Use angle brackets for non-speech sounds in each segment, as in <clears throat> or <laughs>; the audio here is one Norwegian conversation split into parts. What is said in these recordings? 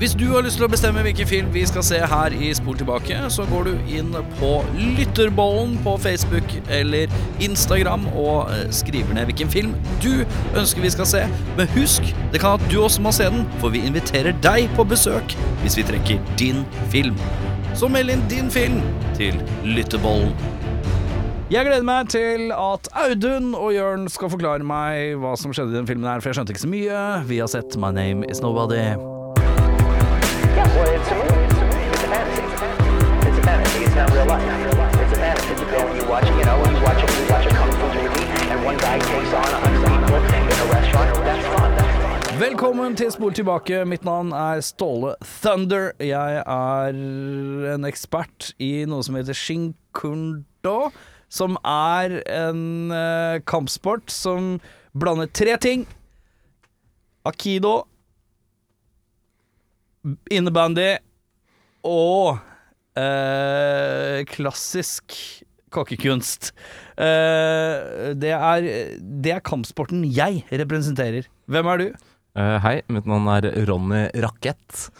Hvis du har lyst til å bestemme hvilken film vi skal se her i Spol tilbake, så går du inn på Lytterbollen på Facebook eller Instagram og eh, skriver ned hvilken film du ønsker vi skal se. Men husk, det kan at du også må se den, for vi inviterer deg på besøk hvis vi trekker din film. Så meld inn din film til Lytterbollen. Jeg gleder meg til at Audun og Jørn skal forklare meg hva som skjedde i den filmen her, for jeg skjønte ikke så mye. Vi har sett My Name Is Nobody. Velkommen til Spol tilbake. Mitt navn er Ståle Thunder. Jeg er en ekspert i noe som heter shinkundo, som er en eh, kampsport som blander tre ting. Akido, innebandy og eh, klassisk kokkekunst. Eh, det, er, det er kampsporten jeg representerer. Hvem er du? Eh, hei, mitt navn er Ronny Rakett.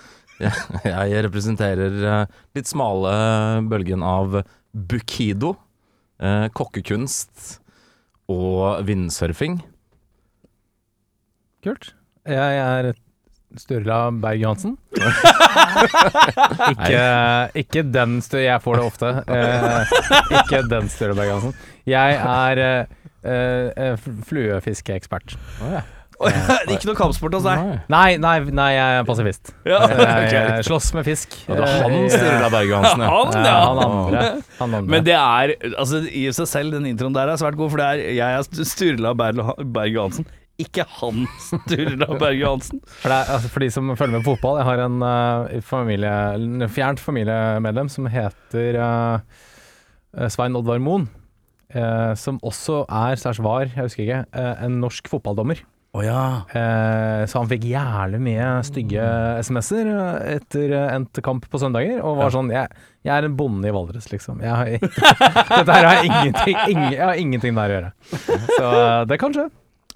Jeg, jeg representerer eh, litt smale bølgen av bukido, eh, kokkekunst og vindsurfing. Kult. Jeg er Sturla Berg-Johansen. <laughs> ikke, ikke den Sturla Jeg får det ofte. Eh, ikke den Sturla Berg-Johansen. Jeg er eh, eh, fl- fluefiskeekspert. <laughs> ikke noe kampsport hos deg. Nei, nei, nei, jeg er pasifist. Ja, Jeg, jeg slåss med fisk. Ja, det var han Eh, Sturla Berg-Johansen, ja. Han, eh, ja. Han andre. Han andre. Men det er altså, i seg selv, den introen der er svært god, for det er jeg er Sturla Berge Berg-Johansen, ikke han Sturla Berge Johansen. For, det er, altså, for de som følger med på fotball, jeg har en uh, familie, en fjernt familiemedlem som heter uh, Svein Oddvar Moen. Uh, som også er, særs var, jeg husker ikke, en norsk fotballdommer. Oh, ja. Eh, så han fikk jævlig mye stygge SMS-er etter endt kamp på søndager, og var sånn jeg, jeg er en bonde i Valdres, liksom. Jeg har, <laughs> dette her har ingenting, ingen, jeg har ingenting der å gjøre. Så det kan skje.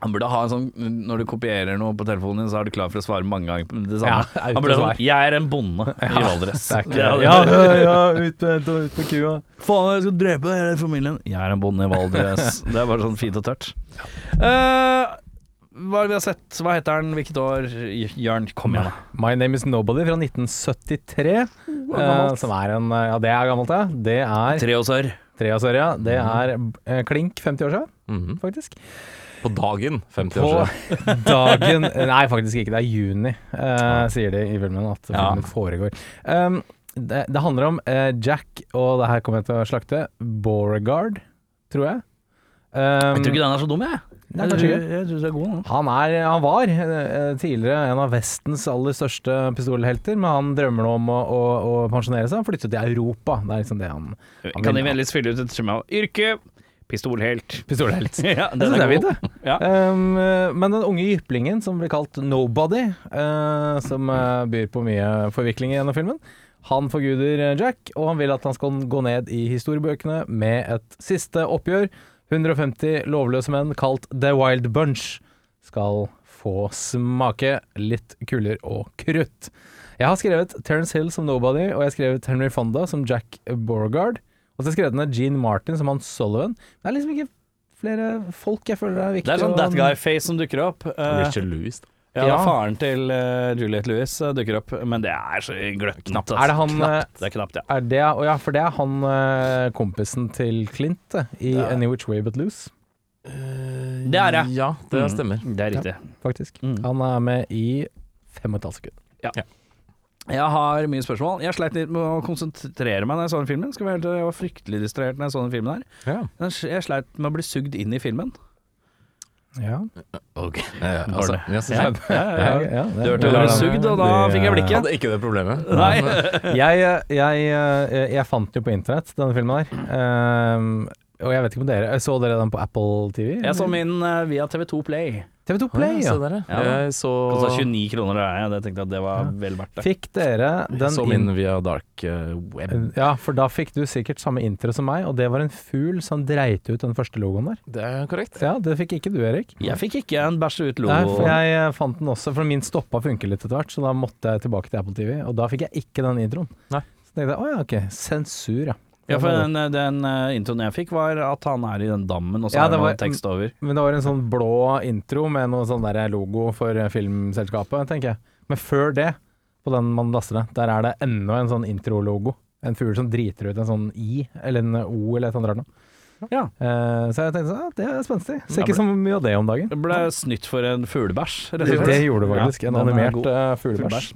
Han burde ha en sånn Når du kopierer noe på telefonen din, så er du klar for å svare mange ganger det samme. Ja, han burde sånn Jeg er en bonde i Valdres. Det Ja, ja, ja, ut på ut med kua. Faen, jeg skal drepe hele familien. Jeg er en bonde i Valdres. <laughs> det er bare sånn fint og tørt. Uh, hva har vi har sett? Hva heter den? Hvilket år? Jørn, kom igjen, da. My Name Is Nobody fra 1973. Uh, som er en Ja, det er gammelt, ja. Det er og sør, ja. Det er uh, klink 50 år siden, Mhm. faktisk. På dagen, 50 På år siden. <laughs> dagen Nei, faktisk ikke. Det er juni, eh, sier de i filmen. At Ja. foregår. Um, det, det handler om uh, Jack, og det her kommer jeg til å slakte, Beauregard, tror jeg. Um, Jeg tror ikke den er så dum, jeg. Nei, Jeg jeg tror det er god. Han, er, han var eh, tidligere en av Vestens aller største pistolhelter, men han drømmer nå om å, å, å pensjonere seg og flytte til Europa. Det er liksom det han Han Kan de vennligst fylle ut et skjema? Yrke pistolhelt. Pistolhelt. <laughs> ja, Jeg synes det er fint, det. Ja. Um, men den unge jyplingen som blir kalt Nobody, uh, som uh, byr på mye forviklinger gjennom filmen, han forguder Jack, og han vil at han skal gå ned i historiebøkene med et siste oppgjør. 150 lovløse menn kalt The Wild Bunch skal få smake litt kuler og krutt. Jeg har skrevet Terence Hill som Nobody, og jeg har skrevet Henry Fonda som Jack Beauregard. Og så skrev den av Gene Martin som han Sullivan. Det er liksom ikke flere folk jeg føler er viktig. Det er sånn that guy-face som dukker opp. Eh, Richard Lewis. da. ja, Ja. Faren til uh, Juliette Lewis uh, dukker opp, men det er så gløtt. Knapt, altså. Er det han, eh, Knapt. Det er knapt, ja. Er det, ja, for det er han uh, kompisen til Clint i Ja. Any Which Way But Loose, Det er det. Ja, det Mm. stemmer. Det er riktig. faktisk. Mm. Han er med i fem og et halvt sekund. Jeg har mye spørsmål. Jeg sleit litt med å konsentrere meg når jeg så den filmen. Skal være helt, jeg var fryktelig distrahert når jeg så den filmen her. Ja. Jeg sleit med å bli sugd inn i filmen. Ja. Ok. <laughs> Ja, altså, ja, Ja, ja, ja, ja. ja, Du hørte ordet sugd, og da fikk jeg Jeg blikket. hadde ikke det problemet. <laughs> Nei. jeg, jeg, jeg, jeg fant jo på internett, denne filmen her. Og jeg vet ikke om dere Så dere den på Apple TV? Jeg så min eh, via TV2 Play. TV2 Play, Se ja. Ja. Jeg så, Kosta 29 kroner, det er jeg. Det tenkte jeg at det var vel verdt det. Fikk dere den så inn- min via dark eh, web. Ja, for da fikk du sikkert samme intro som meg, og det var en fugl som dreit ut den første logoen der. Det er korrekt. Ja, det fikk ikke du, Erik. Jeg fikk ikke en bæsje ut logo. Nei, for jeg eh, fant den også, for min stoppa funker funke litt etter hvert, så da måtte jeg tilbake til Apple TV, og da fikk jeg ikke den introen. Nei. Så tenkte jeg, å ja, ok, sensur, ja. Ja, for den, den eh, introen jeg fikk, var at han er i den dammen, og så Ja, er det noe var- tekst over. Men det var en sånn blå intro med noe sånn der logo for filmselskapet, tenker jeg. Men før det, på den man laster det, der er det enda en sånn intrologo. En fugl som driter ut en sånn I, eller en O, eller et eller noe. Ja. Eh, så jeg tenkte sånn, ja, det er spenstig. Ser Ja, ikke så mye av det om dagen. Det ble snytt for en fuglebæsj, rett Det, slett. gjorde det faktisk. Ja, en den er animert god. uh, fuglebæsj.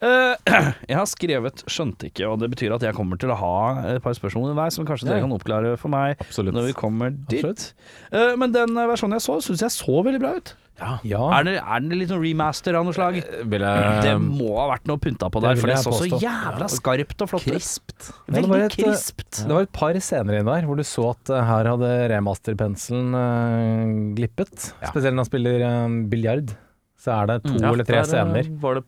Eh, <clears throat> jeg har skrevet 'skjønte ikke', og det betyr at jeg kommer til å ha et par spørsmål underveis som kanskje dere Ja. kan oppklare for meg Absolutt. når vi kommer dit. Eh, men den versjonen jeg så, syns jeg så veldig bra ut. Ja. Er, det, er det litt sånn remaster av noe slag? Vil jeg Det må ha vært noe pynta på der, for det så så jævla skarpt og flott ut. Krispt. Ja, det Veldig et, eh, krispt. Det var et par scener inn der hvor du så at eh, her hadde remasterpenselen uh, glippet. Spesielt når han spiller um, biljard. Så er det to Ja, eller tre der, eh, scener Var det hvor det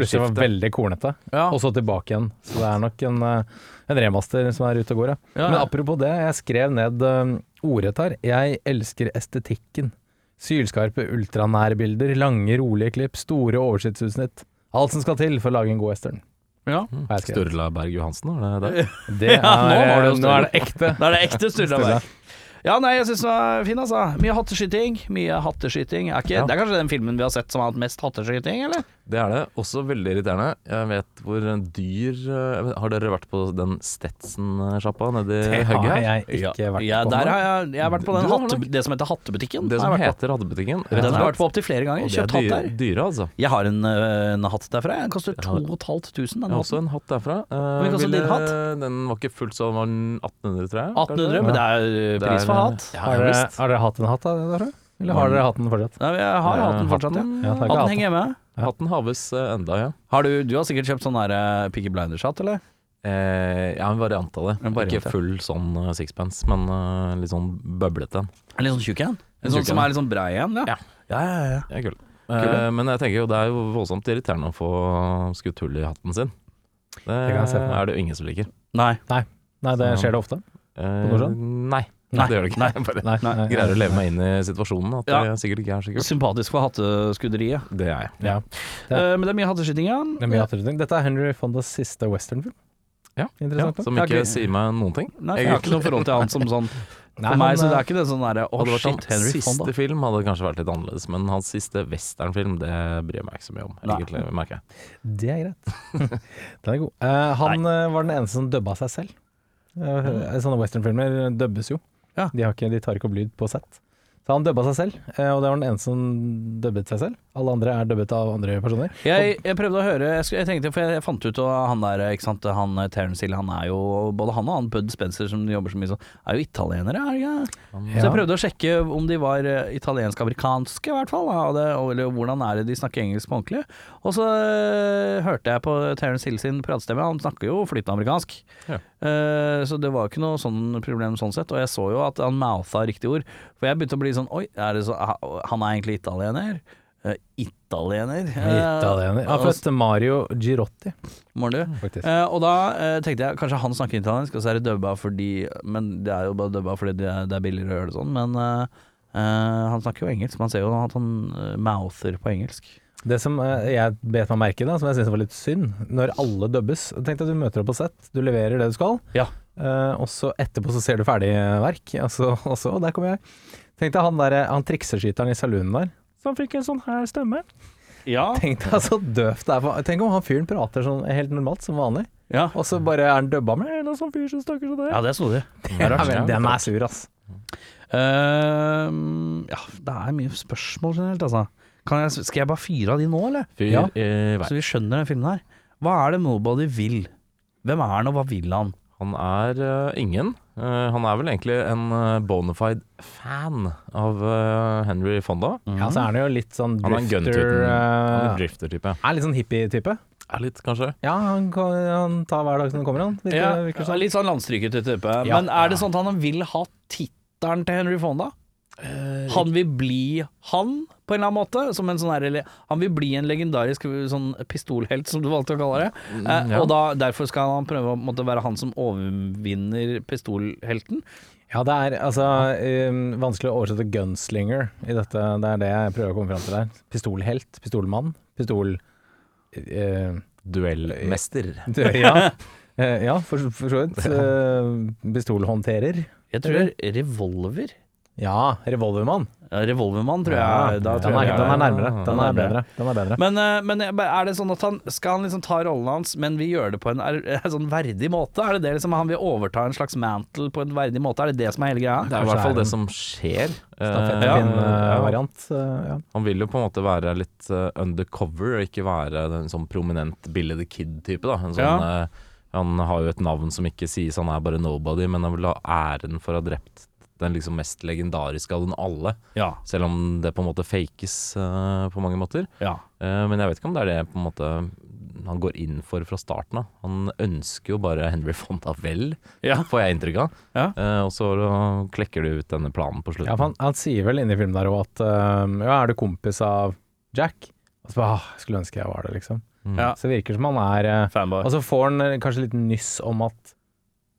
plutselig var veldig kornete, Ja. og så tilbake igjen. Så det er nok en, eh, en remaster som er ute og går, ja. Ja. Men apropos det, jeg skrev ned uh, ordrett her. Jeg elsker estetikken. Sylskarpe ultranærbilder, lange, rolige klipp, store oversiktsutsnitt. Alt som skal til for å lage en god western. Ja. skrevet. Sturla Berg Johansen, <laughs> <laughs> var det der? Det er, Ja, nå det nå er det ekte. Da er det ekte Sturla Berg. Ja, nei, jeg syns den var fin, altså. Mye hatteskyting. Mye hatteskyting. Er ikke, Ja. Det er kanskje den filmen vi har sett som har hatt mest hatteskyting, eller? Det er det. Også veldig irriterende. Jeg vet hvor dyr eh, Har dere vært på den Stetson-sjappa nedi Det har jeg ikke vært ja, på. der har jeg, jeg har vært på den hatte, det som heter Hattebutikken. Det som heter Hattebutikken. Den har jeg vært på opptil flere ganger. er Kjøpt hatt der. dyre, altså. Jeg har en, øh, en hatt derfra. Den koster Jeg har- 2500. Den Jeg har også en hatt derfra. Eh, mye din hatt? Den var ikke fullt så den var 1800, tror jeg. 1800, men det er pris for eh, hatt. Ja, Har dere, har dere hatt en hatt derfra? Eller har dere hatt den fortsatt? Nei, jeg har hatt den fortsatt, ja. Hatten, Ja, takk. Hatten henger hjemme. hatten haves eh, enda, ja. Har du, du har sikkert kjøpt sånn der uh, Picky Blinders-hatt, eller? Eh, ja, en variant av det. Variant, ikke full sånn uh, sixpence, men uh, litt sånn bøblete en. Litt sånn tjukk en? En sånn som er litt sånn brei en? Ja. Ja. ja, ja, ja. Det er kul. Kul, Eh, men jeg tenker jo det er jo voldsomt irriterende å få skutt hull i hatten sin. Det, meg. er det jo ingen som liker. Nei. Nei, det skjer det ofte. Eh, Nordsjøen? nei. Nei. det gjør det ikke. Jeg bare Nei, nei, greier å leve meg inn i situasjonen. At Ja. det sikkert ikke er så kult. Sympatisk for hatteskudderiet. Det er jeg. Ja. Det er. Uh, men det er mye hatteskyting, ja. Det er mye hatteskyting. Dette er Henry Fondas siste westernfilm. Ja. ja. Som Jeg ikke ikke- sier meg noen ting. Nei, jeg har ikke noe forhold til han som sånn <laughs> Nei, For meg, han, så det eh, er ikke det sånn derre Å, shit, Henry hans siste Fonda. film hadde kanskje vært litt annerledes, men hans siste westernfilm, det bryr jeg meg ikke så mye om, Nei. egentlig, merker jeg. Det er greit. <laughs> Den er god. Uh, han eh, var den eneste som dubba seg selv. Uh, sånne westernfilmer dubbes jo. Ja. De, ikke, de tar ikke opp lyd på sett. Så han dubba seg selv, eh, og det var den eneste som dubbet seg selv. Alle andre er dubbet av andre personer. Jeg, jeg prøvde å høre Jeg, jeg tenkte, for jeg, jeg fant ut at han der ikke sant, Han eh, Terence Hill, han er jo Både han og han Bud Spencer, som jobber så mye sånn, er jo italienere, er de ikke? Så jeg prøvde å sjekke om de var eh, italiensk-amerikanske, i hvert fall. Da, det, eller hvordan er det de snakker engelsk på ordentlig. Og så øh, hørte jeg på Terence Hill sin pratestemme, han snakker jo flytende amerikansk. Ja. Uh, så det var ikke noe sånn problem sånn sett. Og jeg så jo at han moutha riktig ord. For jeg begynte å bli sånn Oi, er det så, han er egentlig italiener? Eh, italiener? Eh, Italiener. Han og- fødte Mario Girotti, Mår du? faktisk. Eh, og da eh, tenkte jeg kanskje han snakker italiensk, og så er det dubba fordi Men det er jo bare dubba fordi det er, det er billigere å gjøre det sånn. Men eh, eh, han snakker jo engelsk. Man ser jo at han mouther på engelsk. Det som jeg bet meg merke i, som jeg syns var litt synd, når alle dubbes Tenk deg at du møter opp på sett, du leverer det du skal, Ja. Eh, og så etterpå så ser du ferdig verk, <laughs> og så, og så der kommer jeg. Tenk deg han, der, han trikseskyteren i saloonen der, som fikk en sånn her stemme. Ja. <laughs> Tenk deg så døvt det er. Tenk om han fyren prater sånn helt normalt, som vanlig, Ja. og så bare er han dubba med en sånn fyr som snakker sånn der. ja, det så du. <laughs> Ja, den er sur, ass. Uh, ja, det er mye spørsmål generelt, altså. Kan jeg, skal jeg bare fyre av de nå, eller? Fyr Ja. i. Så vi skjønner den filmen her. Hva er det Nobody vil? Hvem er han, og hva vil han? Han er uh, ingen. Uh, han er vel egentlig en uh, bonafide fan av eh, Henry Fonda. Ja, så er han jo litt sånn Han er en drifter. Han er eh, drifter-type. Er litt sånn hippie-type. Ja, litt, kanskje. Ja, han, han tar hver dag som den kommer, han. Virker, Ja, virker sånn. litt sånn landstrykete type. Ja. Men er det sånn at han vil ha tittelen til Henry Fonda? Eh, Han vil bli han, på en eller annen måte. Som en sånn her, eller, han vil bli en legendarisk sånn pistolhelt, som du valgte å kalle det. Eh, Mm, ja. Og da, derfor skal han prøve å måtte være han som overvinner pistolhelten. Ja, det er altså um, vanskelig å oversette gunslinger i dette. Det er det jeg prøver å komme fram til der. Pistolhelt, pistolmann, pistol... Uh, Duellmester. du- ja. Eh, ja, for, for så vidt. Uh, <laughs> pistolhåndterer. Jeg tror revolver. Ja, revolvermann. Ja, Revolvermann, tror Ja, jeg. Den, er, jeg den er nærmere. Den den er bedre. Den er bedre. Men, eh, men er det sånn at han skal han liksom ta rollen hans, men vi gjør det på en, en sånn verdig måte? Er det det liksom han vil overta en slags mantle på en verdig måte? Er det det som er hele greia? Det er i hvert fall det som skjer. Eh, Stafettpinn-variant. ja. Han vil jo på en måte være litt eh, undercover, og ikke være en sånn prominent Billy the Kid-type. da en sånn, Ja. eh, Han har jo et navn som ikke sies, han er bare nobody, men han vil ha æren for å ha drept den liksom mest legendariske av den alle. Ja. Selv om det på en måte fakes uh, på mange måter. ja. Uh, men jeg vet ikke om det er det på en måte han går inn for fra starten av. Han ønsker jo bare Henry Fonda vel, Ja. får jeg inntrykk av. Ja. Eh, og så klekker du ut denne planen på slutten. Ja, han, han sier vel inni filmen der òg at um, Ja, er du kompis av Jack? Og så bare ah, skulle ønske jeg var det, liksom. Mm. Ja. Så det virker som han er Fanboy. Og så får han kanskje litt nyss om at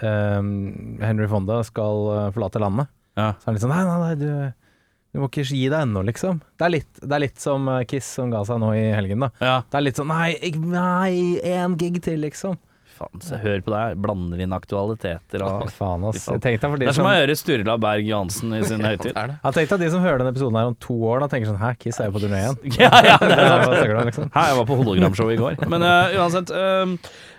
um, Henry Fonda skal eh, forlate landet. Ja. Så er han litt sånn Nei, nei, nei, du, du må ikke gi deg ennå, liksom. Det er litt, det er litt som eh, Kiss som ga seg nå i helgen, da. Ja. Det er litt sånn Nei, nei en gig til, liksom. Faen, så hør på det her. Blander inn aktualiteter og faen, ass. Faen. Tenk deg for de Det er som å høre Sturla Berg Johansen i sin <laughs> høytid. Er ja, tenk deg de som hører denne episoden her om to år, da tenker sånn Hæ, Kiss er jo på turné igjen. <laughs> ja, ja, <laughs> det er sant. liksom. Hæ, jeg var på hologramshow i går. Men uh, uansett Uh,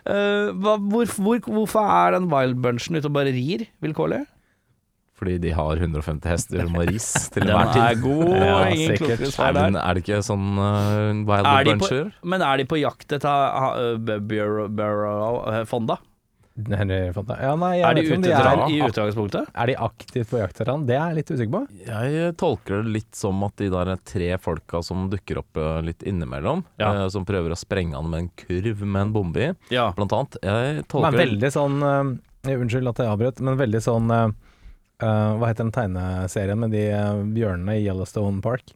uh, hva, hvor, hvor, Hvorfor er den Wild Bunchen ute og bare rir vilkårlig? Fordi de har 150 hester og ris <laughs> til enhver tid. er god. Ja, ingen klokere svar der. er det ikke sånn uh, Wild Er de på- Men er de på jakt etter uh, Bureau, Bureau uh, Fonda? Fonda. Ja, nei, Er de ute etter er, han i utgangspunktet? er de aktivt på jakt etter han? Det er jeg litt usikker på. Jeg tolker det litt som at de der tre folka som dukker opp eh, litt innimellom, Ja. uh, som prøver å sprenge han med en kurv med en bombe i, Ja. blant annet. Jeg tolker er det veldig sånn uh, Unnskyld at jeg avbrøt, men veldig sånn eh, eh, Hva heter den tegneserien med de uh, bjørnene i Yellowstone Park?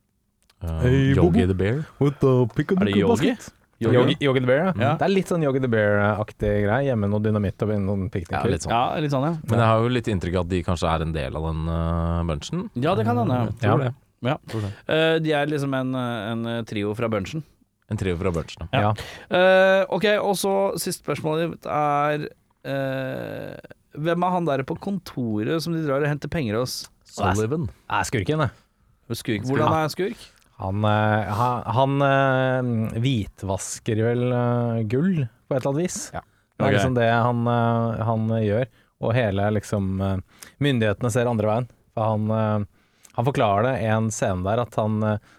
Hey, Yogi the Bear. Er det Yogi? Yogi, Yogi the Bear, ja. Ja. Det er litt sånn Yogi the Bear-aktig greie. Hjemme noe dynamitt og noen Ja, pikniker. litt sånn. Ja, litt sånn, ja. Men jeg har jo litt inntrykk av at de kanskje er en del av den uh, bunchen. Ja, det kan hende. Ja. det. Ja. Tror det. Eh, de er liksom en, en trio fra bunchen. En trio fra bunchen. Ja. Ja. Eh, ok, og så siste spørsmålet ditt er eh, Hvem er han der på kontoret som de drar og henter penger hos? Sullivan. Er skurken, det. Skurk. Hvordan er skurk? Han, han, han eh, hvitvasker vel eh, gull på et eller annet vis. Ja. Det er liksom det han, eh, han gjør. Og hele liksom eh, Myndighetene ser andre veien. For han, eh, han forklarer det i en scene der at han eh,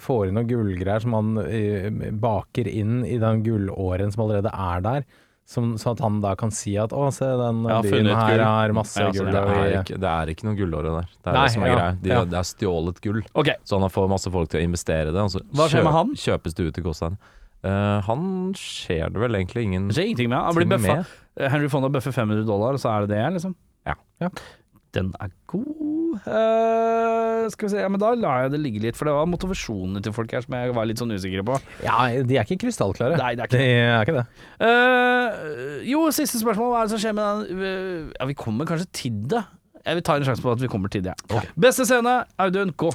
får inn noen gullgreier som han eh, baker inn i den gullåren som allerede er der. Som, sånn at han da kan si at 'å, se, den ja, byen her gull». har masse Ja, gull'. Det er, ikke, det er ikke noe gullåre der. Det er Nei, det som er ja, greia. De, ja. Det er stjålet gull. Okay. Så han har fått masse folk til å investere det. Altså, Hva skjer med han? kjøpes det ut til Gåstein. Uh, han skjer det vel egentlig ingen det skjer ingenting med han. Blir bøffa. Henry Fonda bøffer 500 dollar, og så er det det, liksom? Ja. Ja. Den er god. Eh, skal vi se, ja, men da lar jeg det ligge litt, for det var motivasjonene til folk her som jeg var litt sånn usikker på. Ja, de er ikke krystallklare. Nei, det er ikke De er ikke det. Uh, jo, siste spørsmål. Hva er det som skjer med den øh, Ja, vi kommer kanskje til det. Jeg vil ta en sjanse på at vi kommer til det. Beste scene, Audun, gå.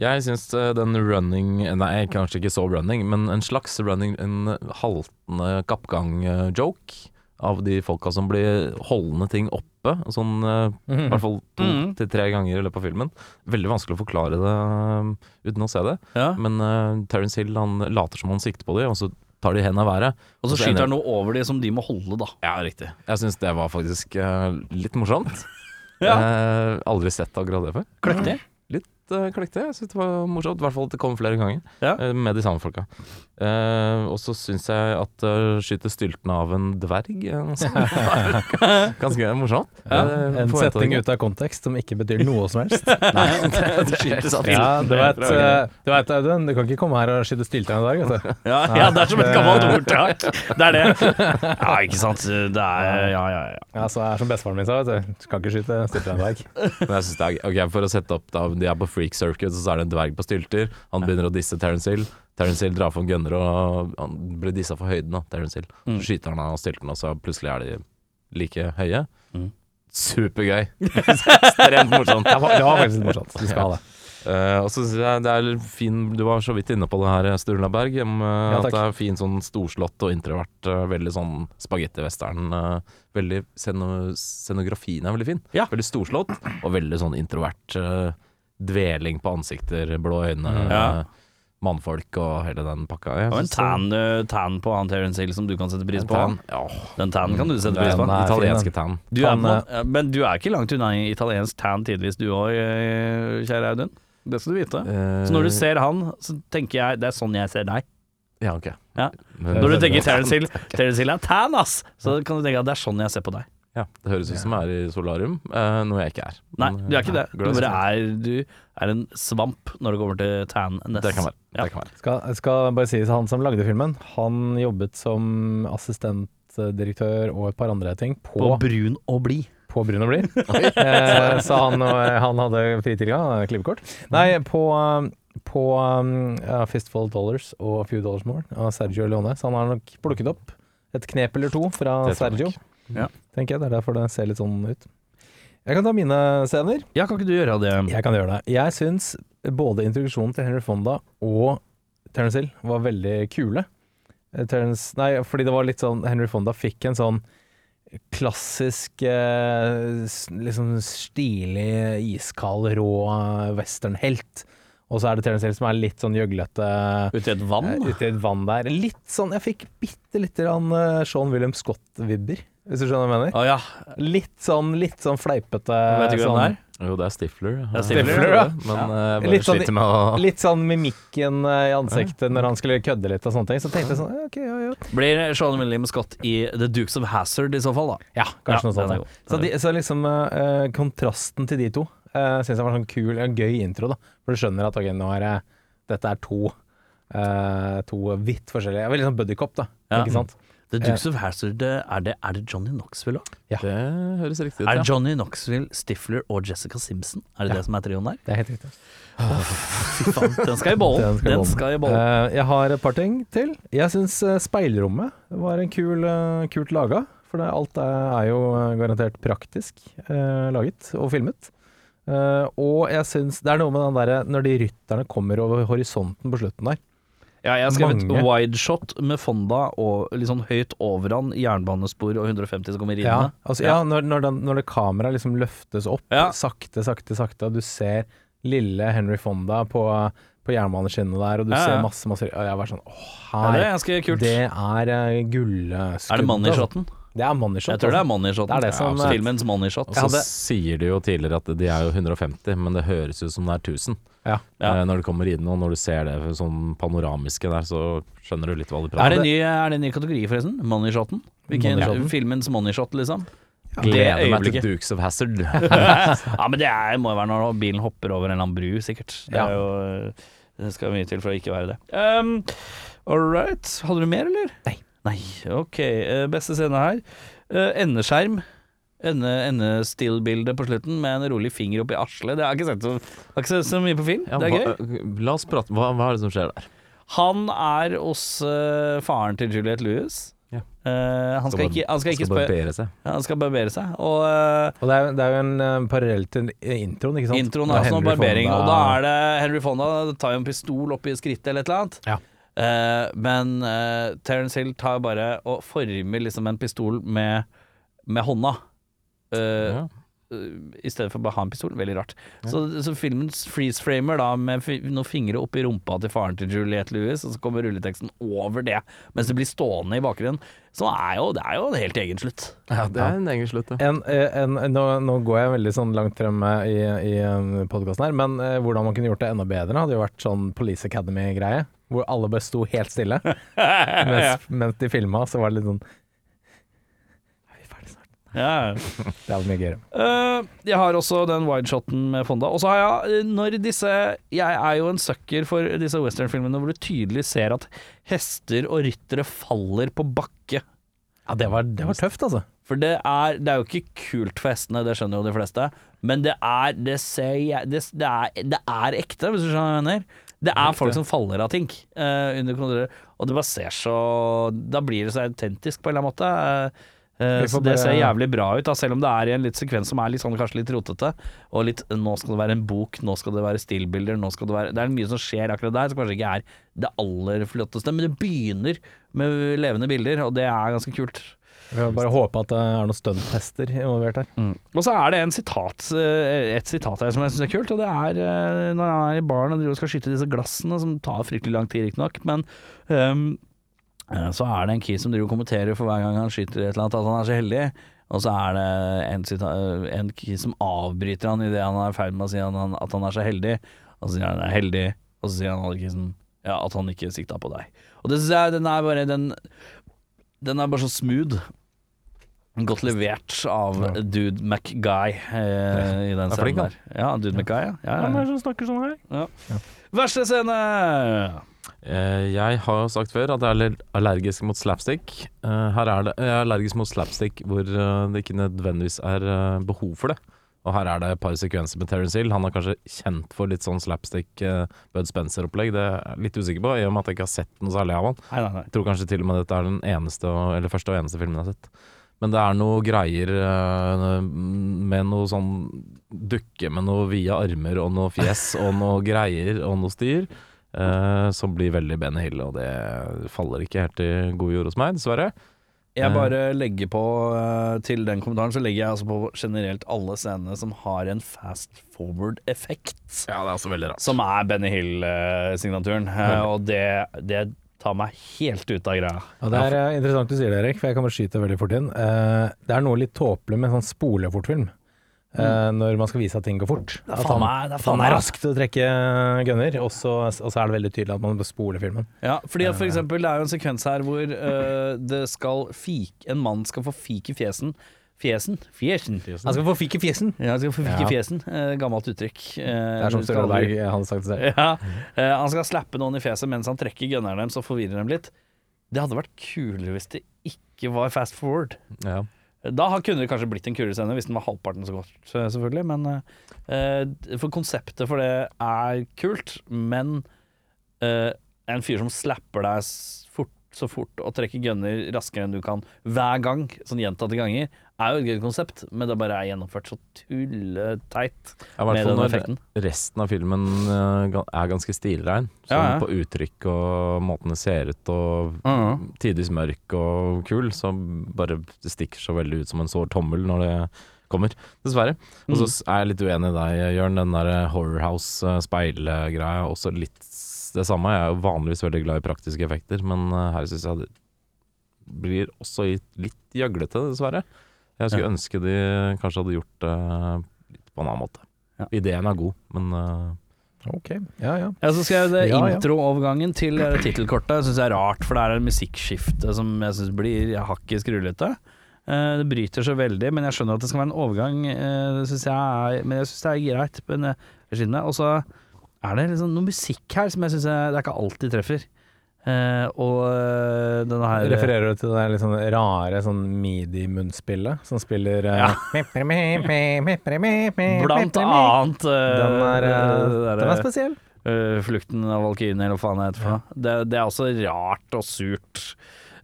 Jeg syns eh, den running Nei, kanskje ikke så running, men en slags running, en haltende kappgang-joke av de folka som blir holdende ting oppe. Sånn eh, i hvert fall to Mhm. til tre ganger i løpet av filmen. Veldig vanskelig å forklare det eh, uten å se det. Ja. Men uh, Terence Hill han later som han sikter på dem, og så tar de hendene av været. Og så så skyter han noe over dem som de må holde, da. Ja, riktig. Jeg syns det var faktisk uh, litt morsomt. <laughs> Ja. uh, aldri sett akkurat det før. Kløktig. Litt det klikket. Jeg syns det var morsomt. I hvert fall at det kom flere ganger Ja. eh, med de samme folka. Eh, og så syns jeg at uh, skyte stylten av en dverg eh, <laughs> ganske morsomt. Ja, Eh, en setting setning ut av kontekst som ikke betyr noe som helst. <laughs> Nei, Det skyter sånn. Ja, du vet, eh, du vet Audun, du kan ikke komme her og skyte stylter en dag, vet du. Ja, ja, det er som et gammelt ordtak. Det er det. <laughs> Ja, ikke sant. Det er Ja, ja, ja. Ja, så er som bestefaren min sa, vet du. Du kan ikke skyte stylter en dag. Men jeg synes det er, ok, For å sette opp da, De er på Freak Circuit, så er det en dverg på stylter. Han begynner å disse Terence Hill. Terence Hill drar for en gunner, og han blir dissa for høyden. da, Terence Hill. Mm. Så skyter han av styltene, og så plutselig er de like høye. Mm. Supergøy. <laughs> Ekstremt morsomt. Det var, det var faktisk litt morsomt. Du skal ha det. Uh, <laughs> og så synes jeg det er fin Du var så vidt inne på det her, Sturla Berg. Om, eh, Ja, at det er fin sånn storslått og introvert. Uh, veldig sånn spagettivestern. Uh, veldig sceno, Scenografien er veldig fin. Ja. Veldig storslått og veldig sånn introvert. eh, dveling på ansikter, blå øyne, Ja. eh, mannfolk og hele den pakka. Jeg Og en tan, eh, tan på han Terence Hill som du kan sette pris en på. tan. Ja, Den tan kan du sette pris på. en er italienske tan. Du er på, men du er ikke langt unna i italiensk tan tidvis du òg, kjære Audun. Det skal du vite. Eh, Så når du ser han, så tenker jeg det er sånn jeg ser deg. Ja, ok. Ja. Når du tenker Terence Hill, <laughs> Terence Hill er tan, ass! Så kan du tenke at det er sånn jeg ser på deg. Ja, det høres ut som jeg er i solarium, uh, noe jeg ikke er. Nei, du er ikke det. Du bare er, du er en svamp når det kommer til tan-ness. Det kan være. Ja. Det kan være. Skal, skal bare sies, han som lagde filmen, han jobbet som assistentdirektør og et par andre ting på, På brun og blid. på Brun og Blid. <laughs> eh, så han, han hadde fritilgang, klippekort. Nei, på, på um, Fistful Dollars og A Few Dollars More av Sergio Leone. Så han har nok plukket opp et knep eller to fra Sergio. nok. Ja. Tenker jeg, Det er derfor det ser litt sånn ut. Jeg kan ta mine scener. Ja, kan ikke du gjøre det? Jeg kan gjøre det. Jeg syns både introduksjonen til Henry Fonda og Terence Hill var veldig kule. Eh, Terence, nei, fordi det var litt sånn Henry Fonda fikk en sånn klassisk eh, liksom stilig, iskald, rå eh, westernhelt. Og så er det Terence Hill som er litt sånn gjøglete Ute i et vann? Uh, ute i et vann der. Litt sånn Jeg fikk bitte lite grann eh, Sean William Scott-vibber, hvis du skjønner hva jeg mener. Å ja. Litt sånn, litt sånn fleipete Vet du hvem sånn, det er? Jo, det er Stifler. Det er Stifler, ja. Men Ja. bare Litt sånn- med å Litt sånn mimikken eh, i ansiktet når han skulle kødde litt og sånne ting. Så tenkte jeg sånn, ok, ja, ja. Blir Sean William Scott i The Dukes of Hazard i så fall, da? Ja, kanskje Ja, noe sånt. den. Så, de, så liksom uh, kontrasten til de to uh, syns jeg var sånn kul, en gøy intro, da. For du skjønner at ok, nå er det Dette er to eh, To vidt forskjellige Veldig sånn buddycop, da. Ja. Ikke sant? The Dukes of Hazard, eh, er det, er det Johnny Knoxville òg? Det høres riktig ut. Er ja. det Johnny Knoxville, Stifler og Jessica Simpson? Er det Ja. det som er trioen der? Det er helt riktig. Fy faen, den skal i <laughs> bollen! Den skal i Den bollen. skal i bollen. Eh, jeg har et par ting til. Jeg syns speilrommet var en kul, uh, kult laga. For det, alt er, er jo eh, garantert praktisk uh, laget og filmet. Eh, og jeg syns Det er noe med den derre når de rytterne kommer over horisonten på slutten der. Ja, jeg har skrevet mange. wideshot med Fonda og litt sånn høyt over han, jernbanespor og 150 som kommer Ja, altså, ja når, når, den, når det kameraet liksom løftes opp, Ja. sakte, sakte, sakte, og du ser lille Henry Fonda på, på jernbaneskinnene der, og du Ja, ja. ser masse, masse Og jeg var sånn Åh, Ja, det er ganske kult. Det er uh, gullskuddet. er det money-shoten? Det er money-shot. Jeg tror det er altså. money-shoten. Det er det som, ja, eh, filmens money-shot. Og så hadde- sier de jo tidligere at de er jo 150, men det høres ut som det er 1000. Ja. Ja. Eh, når det kommer inn, og når du ser det sånn panoramiske der, så skjønner du litt hva de Er prater det, en ny, er det en ny kategori, forresten? Money-shoten? Hvilken Money-shoten. filmens money-shot, liksom? Gleder meg til. Dukes of Hazard. <laughs> <laughs> ja, men det er, må jo være når bilen hopper over en eller annen bru, sikkert. Det, er jo, det skal mye til for å ikke være det. Um, All right. Hadde du mer, eller? Nei. Nei, ok. Eh, beste scene her. Eh, endeskjerm. Ende, Endestill-bildet på slutten med en rolig finger oppi asle. Det har jeg ikke sett så, har ikke sett så mye på film. Ja, det er gøy. la oss prate, hva, hva er det som skjer der? Han er hos uh, faren til Juliette Lewis. Ja. Uh, han, skal skal, ikke, han skal skal ikke barbere seg. ja, Han skal barbere seg. Og uh, Og det er, det er jo en uh, parallell til introen, ikke sant? Introen er også noe barbering, Fonda- og da er det Henry Fonda tar jo en pistol opp i skrittet eller et eller annet. Ja. Eh, men uh, Terence Hill tar bare og former liksom en pistol med, med hånda. Eh, Ja. i stedet for bare å ha en pistol. Veldig rart. Så, så filmen freeze-framer da med noen fingre oppi rumpa til faren til Juliette Lewis, og så kommer rulleteksten over det, mens det blir stående i bakgrunnen. Så er jo, det er jo en helt egen slutt. Ja, det er en egen slutt, ja. En, eh, en, nå, nå går jeg veldig sånn langt frem eh, i, i podkasten her, men eh, hvordan man kunne gjort det enda bedre, hadde jo vært sånn Police Academy-greie. Hvor alle bare sto helt stille. <laughs> mens, mens de filma, så var det litt sånn Er vi ferdig snart? Ja. <laughs> Det vært mye gøyere. Uh, jeg har også den wideshoten med Fonda. Og så har jeg, eh, når disse Jeg er jo en sucker for disse westernfilmene hvor du tydelig ser at hester og ryttere faller på bakke. Ja, det var, det var tøft, altså. For det er, det er jo ikke kult for hestene, det skjønner jo de fleste. Men det er Det, ser, det, det, er, det er ekte, hvis du skjønner hva jeg mener. Det er folk som faller av ting uh, under kontroll, og det bare ser så Da blir det så autentisk på en eller annen måte. Eh, så det ser jævlig bra ut, da, selv om det er i en litt sekvens som er litt sånn, kanskje litt rotete. Og litt Nå skal det være en bok, nå skal det være stillbilder, nå skal det være Det er mye som skjer akkurat der, som kanskje ikke er det aller flotteste. Men det begynner med levende bilder, og det er ganske kult. Vi får bare håpe at det er noen stunttester involvert her. Og så er det en sitat, eh, et sitat her som jeg syns er kult, og det er eh, når han er i baren og driver og skal skyte disse glassene, som tar fryktelig lang tid, riktignok, men ehm, eh, så er det en key som driver og kommenterer for hver gang han skyter et eller annet, at han er så heldig. Og så er det en, sita- en key som avbryter han idet han er i ferd med å si at han, at han er så heldig. Og så sier han er heldig, og så sier han alle kisen ja, at han ikke sikta på deg. Og det syns jeg den er bare den, den er bare så smooth. Godt levert av Dude McGuy eh, i den er scenen der. Ja, Dude McGuy, ja. ja, ja. som snakker sånn her? ja. Verste scene! Eh, Jeg har jo sagt før at jeg er aller- allergisk mot slapstick. Eh, Her er det, jeg er allergisk mot slapstick hvor eh, det ikke nødvendigvis er eh, behov for det. Og her er det et par sekvenser med Terence Hill. Han er kanskje kjent for litt sånn slapstick Bud Spencer-opplegg. Det er jeg litt usikker på, i og med at jeg ikke har sett noe særlig av han. Nei, nei, nei. Jeg tror kanskje til og med dette er den eneste, eller første og eneste filmen jeg har sett. Men det er noe greier eh, med noe sånn dukke med noe vide armer og noe fjes <laughs> og noe greier og noe styr. Uh, som blir veldig Benny Hill, og det faller ikke helt i god jord hos meg, dessverre. Jeg bare legger på uh, til den kommentaren, så legger jeg altså på generelt alle scenene som har en fast forward-effekt. Ja, det er også veldig rart. Som er Benny Hill-signaturen. Uh, og det, det tar meg helt ut av greia. Ja, det er eh, interessant du sier det, Erik, for jeg kan bare skyte veldig fort inn. Eh, det er noe litt tåpelig med sånn spolefortfilm. Mm. Når man skal vise at ting går fort. Det er faen meg- det er faen meg- raskt å trekke gunner, og så, og så er det veldig tydelig at man spoler filmen. Ja, fordi at for eksempel det er jo en sekvens her hvor uh, det skal fik, en mann skal få fik i fjesen. Fjesen? Fjesen. Han skal få fikk fjesen! Ja, han skal få fik Ja. fjesen. Eh, gammelt uttrykk. Eh, Det er som skal hadde sagt det selv. Ja, eh, han skal slappe noen i fjeset mens han trekker gunneren deres og forvirrer dem litt. Det hadde vært kulere hvis det ikke var fast forward. Ja. Da kunne det kanskje blitt en kulere scene hvis den var halvparten så godt, selvfølgelig. Men eh, For konseptet for det er kult, men eh, en fyr som slapper deg fort, så fort og trekke gunner raskere enn du kan hver gang, sånn gjentatte ganger, er jo et gøy konsept, men det bare er gjennomført så tulleteit Ja, med den effekten. resten av filmen eh, er ganske stilrein. Sånn Ja, ja. på uttrykk og måten det ser ut og Mhm. tidvis mørk og kul, så bare det stikker så veldig ut som en sår tommel når det kommer, dessverre. Og så Mm. er jeg litt uenig i deg, Jørn. Den der Horror House-speilgreia er også litt det samme. Jeg er jo vanligvis veldig glad i praktiske effekter, men eh, her syns jeg det blir også litt gjøglete, dessverre. Jeg skulle Ja. ønske de kanskje hadde gjort det litt på en annen måte. Ja. Ideen er god, men eh, Ok, ja ja. Ja, så skrev det Ja, ja. introovergangen til eh, tittelkortet. Syns jeg er rart, for det er en musikkskifte som jeg syns blir hakket skrullete. Eh, det bryter så veldig, men jeg skjønner at det skal være en overgang. eh, det synes jeg er, men jeg syns det er greit. Men jeg skjønner. Og så er det liksom noe musikk her som jeg syns det er ikke alltid treffer. Uh, og eh, denne her Refererer du til det litt sånn rare sånn midi-munnspillet som spiller eh, Blant annet Uh, Den er, der, den er spesiell. eh, Flukten av valkyrjene, eller hva faen jeg heter for noe. Det, det er også rart og surt.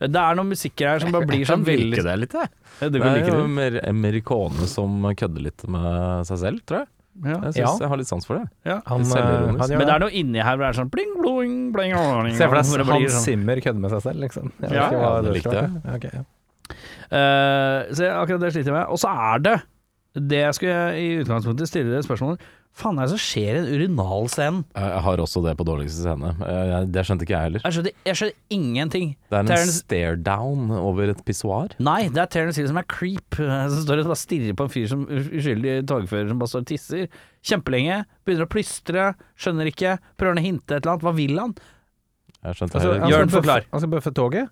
Det er noen musikker her som bare <laughs> blir jeg sånn kan veldig like det litt, jeg. Ja, Det er jo amerikone som kødder litt med seg selv, tror jeg. Ja. Jeg syns Ja. jeg har litt sans for det. Han, Litt eh, han Men det er noe inni her hvor det er sånn bling, bling, bling, bling Se for deg Hans sånn. Zimmer kødder med seg selv, liksom. Jeg Ja, ja, det det likte jeg. Okay, Ok, ja. Eh, Så akkurat det sliter jeg med. Og så er det Det jeg skulle i utgangspunktet stille spørsmålet Faen er det som skjer i en urinalscenen? Jeg har også det på dårligste scene. Eh, jeg- Det skjønte ikke jeg heller. Jeg skjønte, jeg skjønte ingenting. Det er en Terrence- stare down over et pissoar. Nei, det er Terence Hill som er creep. Som står og bare stirrer på en fyr som uskyldig togfører som bare står og tisser. Kjempelenge. Begynner å plystre. Skjønner ikke. Prøver å hinte et eller annet. Hva vil han? Jeg skjønte Altså. Jørn, forklar. Han skal bøffe toget.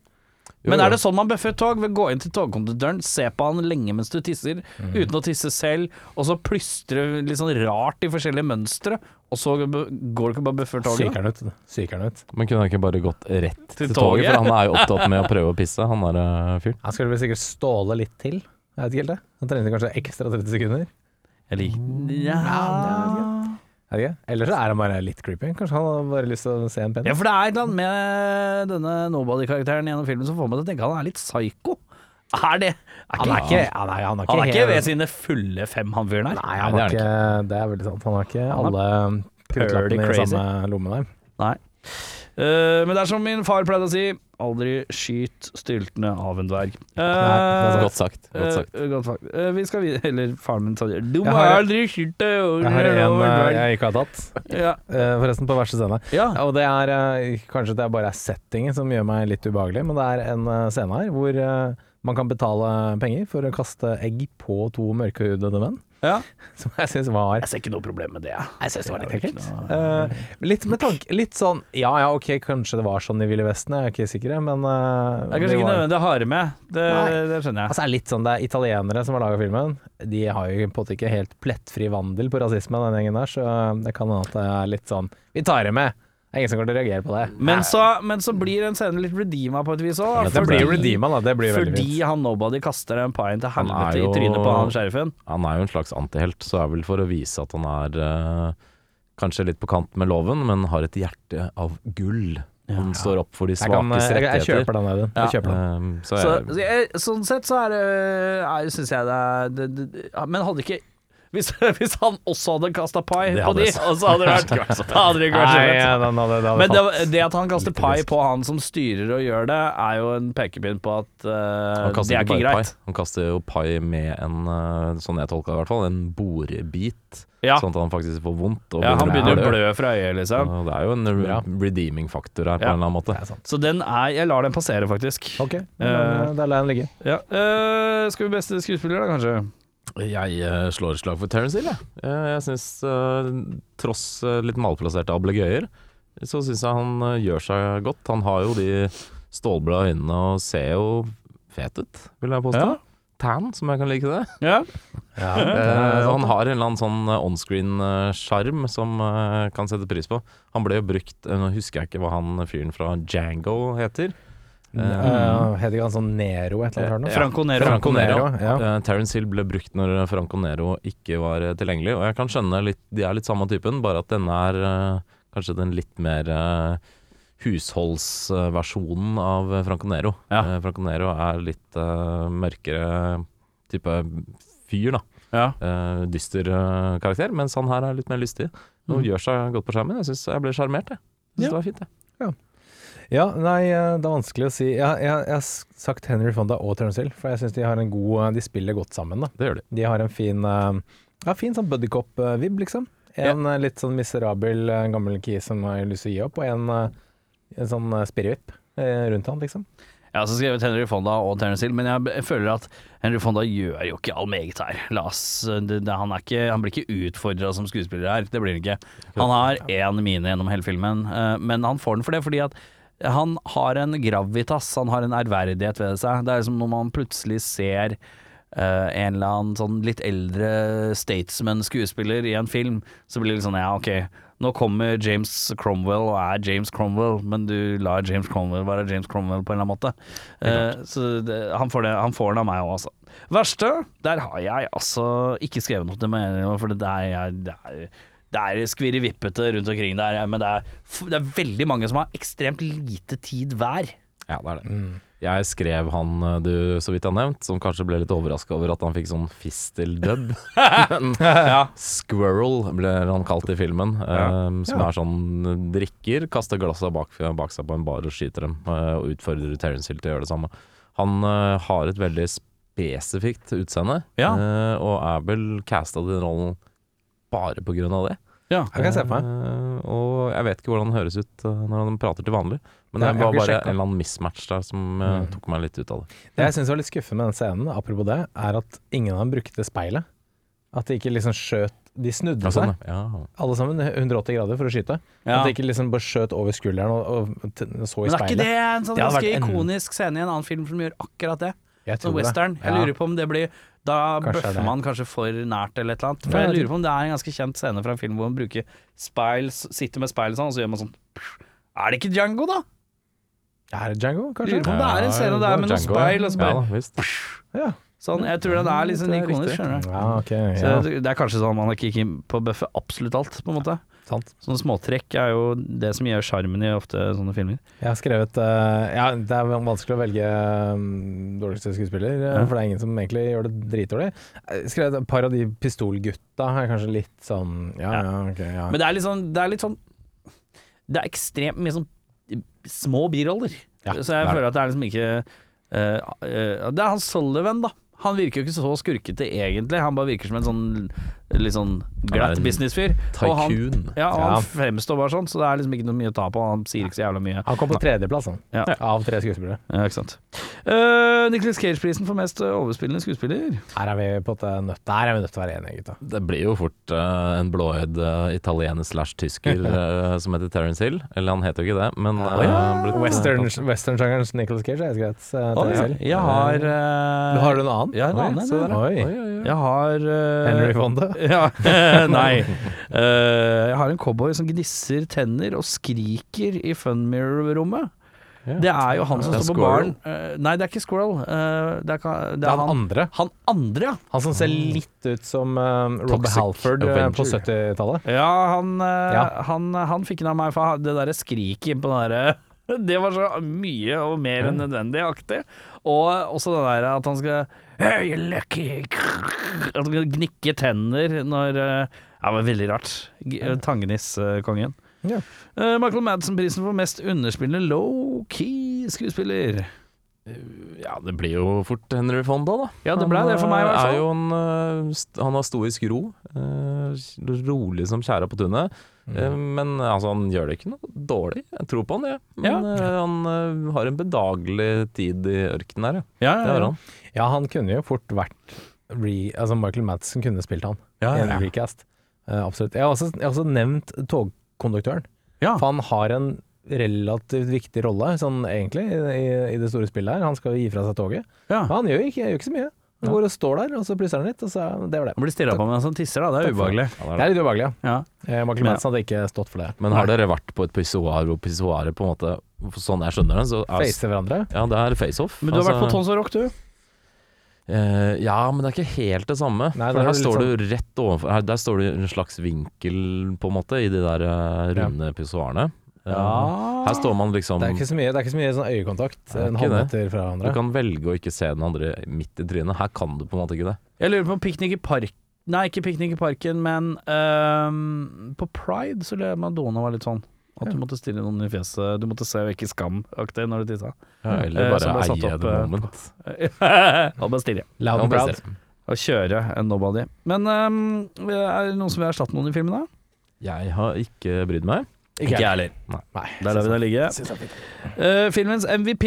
Men er det sånn man bøffer et tog? Ved å gå inn til togkonduktøren, se på han lenge mens du tisser, uten å tisse selv, og så plystre litt sånn rart i forskjellige mønstre, og så går du ikke bare og bøffer toget? Syker han ut. Syker han ut. Men kunne han ikke bare gått rett Til til, toget? toget? For han er jo opptatt med å prøve å pisse, han der eh, fyren. Han skulle vel sikkert ståle litt til. Jeg vet ikke helt det. Han trengte kanskje ekstra 30 sekunder. Jeg liker ja. ja, ja, ikke? Eller så er han bare litt creepy. Kanskje han har bare lyst til å se en penis. ja, for det er et eller annet med denne nobody-karakteren gjennom filmen som får meg til å tenke han er litt psycho. Er det er Han er ikke, han er, han er ikke, Han er ikke ved sine fulle fem, han fyren her. Nei, han Nei, det er ikke Det er veldig sant. Han har ikke alle kruttlappene i samme lomme der. Nei. Eh, men det er som min far pleide å si, aldri skyt styltene av en dverg. det er Eh, Godt sagt. Godt sagt. Uh, godt sagt. Eh, vi skal videre Eller faren min sa det. Du må Jeg har- aldri skyte over Jeg har en eh, jeg ikke har tatt. Ja. Eh, Forresten, på verste scene. ja. Ja, og det er eh, Kanskje det er bare settingen som gjør meg litt ubehagelig, men det er en eh, scene her hvor eh, man kan betale penger for å kaste egg på to mørkhudede menn. Ja. <laughs> Som jeg syns var Jeg ser ikke noe problem med det. Jeg synes det var litt ekkelt. Uh, Eh, litt med tanke Litt sånn Ja ja, ok, kanskje det var sånn i Ville Vesten, jeg er ikke sikker, men uh, Det er kanskje ikke var- nødvendig å ha det med. Det, det skjønner jeg. Altså, det er litt sånn, det er italienere som har laga filmen. De har jo på en måte ikke helt plettfri vandel på rasisme, den gjengen der, så det kan hende at det er litt sånn Vi tar det med! Det er ingen som kommer til å reagere på det. Men så, men så blir en scenen litt redeema på et vis òg. det blir jo redeema, da. Det blir Fordi fint. han nobody kaster en pine til helvete jo, i trynet på han sheriffen. Han er jo en slags antihelt, så er vel for å vise at han er eh, kanskje litt på kant med loven, men har et hjerte av gull. Han står opp for de svakes rettigheter. jeg, jeg kjøper den, Audun. Ja. Den. Um, så Så, jeg, så jeg, sånn sett så er det er, Syns jeg det er det, det, Men hadde ikke hvis, <laughs> hvis han også hadde kasta pai på de, og <laughs> så hadde det vært Da hadde det ikke vært så Nei, fett. ja, den hadde, det hadde Men det, falt. det at han kaster Litt pai på han som styrer og gjør det, er jo en pekepinn på at eh, han det kaster er ikke ikke bare greit. pai. Han kaster jo pai med en, uh, sånn jeg tolka det i hvert fall, en borebit. Ja. Sånn at han faktisk får vondt. Og ja, han begynner å blø. fra øyet, liksom. Og Det er jo en re- redeeming faktor her, på Ja. en eller annen måte. Så den er Jeg lar den passere, faktisk. Ok, da da lar jeg den ligge. Ja. eh, skal vi beste skuespiller, da, kanskje? Jeg eh, slår et slag for Terence Hill, jeg. Eh, jeg syns, eh, tross litt malplasserte ablegøyer, så syns jeg han gjør seg godt. Han har jo de stålblå øynene og ser jo fet ut, vil jeg påstå. Ja. Tan, som jeg kan like det. Ja. Eh, han har en eller annen sånn onscreen-sjarm som eh, kan sette pris på. Han ble jo brukt Nå husker jeg ikke hva han fyren fra Django heter. Uh, Heter ikke han sånn Nero et eller annet? Ja. Franco Nero. Franco Nero. Ja. Uh, Terence Hill ble brukt når Franco Nero ikke var eh, tilgjengelig, og jeg kan skjønne litt De er litt samme typen, bare at denne er uh, kanskje den litt mer eh, husholdsversjonen av Franco Nero. Ja. Eh, Franco Nero er litt eh, mørkere type fyr, da. Ja. Eh, dyster eh, karakter, mens han her er litt mer lystig. Og Mm. gjør seg godt på skjermen. Jeg syns jeg ble sjarmert, jeg. Synes Ja. Det var fint, jeg. Ja, nei, eh, det er vanskelig å si. Jeg, jeg, jeg har sagt Henry Fonda og Terence Hill, for jeg syns de har en god eh, De spiller godt sammen, da. Det gjør de. De har en fin eh, Ja, fin sånn buddycop-vib, liksom. En ja. litt sånn miserabel gammel kis som har lyst til å gi opp, og en, en sånn spirrevipp eh, rundt han, liksom. Jeg har også skrevet Henry Fonda og Terence Hill, men jeg, føler at Henry Fonda gjør jo ikke all meget her. Las, det, det, han, er ikke, han blir ikke utfordra som skuespiller her, det blir han ikke. Han har én mine gjennom hele filmen, men han får den for det fordi at han har en gravitas, han har en ærverdighet ved seg. Det er som når man plutselig ser Uh, en eller annen sånn litt eldre statesman-skuespiller i en film, så blir det litt sånn ja, ok, nå kommer James Cromwell og er James Cromwell, men du lar James Cromwell være James Cromwell på en eller annen måte. Uh, så det, han, får det, han får den av meg òg, altså. Verste, der har jeg altså ikke skrevet noe til meg, for det er, det er det er skvirrevippete rundt omkring der, men det er, det er veldig mange som har ekstremt lite tid hver. Ja, det er det. Jeg skrev han eh, du så vidt har nevnt, som kanskje ble litt overraska over at han fikk sånn fistel-dub. <laughs> Men Squirrel ble han kalt i filmen. eh, som Ja. er sånn drikker, kaster glassa bak, bak seg på en bar og skyter dem. Uh, og utfordrer Terence Hill til å gjøre det samme. Han uh, har et veldig spesifikt utseende, Ja. eh, og er vel casta til den rollen bare av det. Ja. Jeg kan se for meg. Eh, og jeg vet ikke hvordan han høres ut eh, når han prater til vanlig, men det jeg var bare sjekket. en eller annen mismatch der som eh, Mm. tok meg litt ut av det. Det jeg syns var litt skuffende med den scenen, apropos det, er at ingen av dem brukte speilet. At de ikke liksom skjøt De snudde Ja, seg, sånn, ja. alle sammen, 180 grader for å skyte. Ja. At de ikke liksom bare skjøt over skulderen og, og og så i speilet. Men er ikke det en sånn ganske en- ikonisk scene i en annen film som gjør akkurat det? Jeg Sånn tror det. western. Jeg Ja. lurer på om det blir Da er bøffer man kanskje for nært eller et eller annet. For jeg lurer på om det er en ganske kjent scene fra en film hvor man bruker speil, sitter med speil sånn, og så gjør man sånn Er det ikke Django, da? Er det Django, Lurer kanskje? på om det er en scene der med noe speil, og så bare Ja, visst. Ja. Sånn, jeg tror den er litt sånn er ikonisk, skjønner du. Ja, okay, Så Ja, det det er kanskje sånn man ikke gikk inn på å bøffe absolutt alt, på en måte. Sant. Sånne småtrekk er jo det som gjør sjarmen i ofte sånne filmer. Jeg har skrevet uh, Ja, det er vanskelig å velge um, dårligste skuespiller, eh, Ja. for det er ingen som egentlig gjør det dritdårlig. Jeg skrevet et par av de pistolgutta er kanskje litt sånn Ja, Ja. ja, ok. Ja. Men det er litt sånn Det er, litt sånn, det er ekstremt mye sånn små biroller. Ja, så jeg er føler at det er liksom ikke uh, uh, Det er han Sullivan, da. Han virker jo ikke så skurkete egentlig, han bare virker som en sånn litt sånn glatt businessfyr. Og han-. Ja, og Ja. han fremstår bare sånn, så det er liksom ikke noe mye å ta på. Han sier ikke så jævla mye. Han kom på tredjeplass, han. Ja. Av tre skuespillere. Ja, ikke sant. Uh, Nicholas Cage-prisen for mest eh, overspillende skuespiller. Her er vi på en måte nødt Der er vi nødt til å være enige, gutta. Det blir jo fort uh, en blåøyd uh, italiener slash tysker uh, <laughs> som heter Terence Hill. Eller han heter jo ikke det, men Ja. eh, blitt- Western, Western-sjangerens Nicholas Cage er helt greit. uh, selv. jeg har eh, Du har du en annen? Ja, en Oi, annen, se der. Oi. Oi, oi, oi. Jeg har eh, Henry Fonda. <laughs> Ja, nei. Uh, jeg har en cowboy som gnisser tenner og skriker i Funmirror-rommet. Ja. Det er jo han som står på baren. Uh, nei, det er ikke Squirrel. Uh, det, er, det, er Det er han andre. han andre, ja. Han som ser litt ut som um, Rob Halford eh, Avenger. på 70-tallet. Ja, han, eh, Ja. han, han fikk den av meg for det derre skriket på den derre <laughs> Det var så mye og mer enn nødvendig-aktig. Og også det der at han skal Hey, lucky han gnikke tenner når eh, Ja, det var veldig rart. Tangenis-kongen. Ja. Uh, Michael Madsen-prisen for mest underspillende low-key skuespiller. Ja, det blir jo fort Henry Fonda, da. Ja, det ble det for meg i hvert Han fall. en, eh, han har stoisk ro. eh, rolig som tjæra på tunet. Mm. Eh, men altså, han gjør det ikke noe dårlig. Jeg tror på han, det. Men ja. han eh, har en bedagelig tid i ørkenen her, ja. Ja, har han. Ja, han kunne jo fort vært re, Altså Michael Madsen kunne spilt han Ja, i en ja. recast. Uh, absolutt. Jeg har, også, jeg har også nevnt togkonduktøren. Ja. For han har en relativt viktig rolle, sånn egentlig, i, i det store spillet her. Han skal jo gi fra seg toget. Ja. Men han gjør ikke, gjør ikke så mye. Han går og står der, og så plusser han litt, og så det var det. Han blir stirra på mens han tisser, da. Det er ubehagelig. Ja, det er litt ubehagelig, ja. Ja. Eh, Michael Madsen hadde ikke stått for det. Men har dere vært på et pissoar hvor pissoaret på en måte Sånn jeg skjønner det, så er Face hverandre. Ja, det er face-off. Men du har vært på Altså, Tons og Rock, du. Eh, ja, men det er ikke helt det samme. Nei, for er her står sånn- du rett overfor her, Der står du i en slags vinkel, på en måte, i de der uh, runde pissoarene. Uh, Ja. Her står man liksom Det er ikke så mye, det er ikke så mye sånn øyekontakt en halvmeter fra Du kan velge å ikke se den andre midt i trynet. Her kan du på en måte ikke det. Jeg lurer på piknik i park Nei, ikke piknik i parken, men ehm, på Pride så lurer jeg Madonna var litt sånn. At du måtte stille noen i fjeset. Du måtte se vekk i skam-aktig når du tissa. Eller Eh, bare satt eie opp, the eh, moment. Og bare stirre. Loud and proud. Og kjøre en nobody. Men um, er det noen som vil erstatte noen i filmen, da? Jeg har ikke brydd meg. Ikke jeg. heller. Nei. Der lar vi det ligge. Eh, filmens MVP.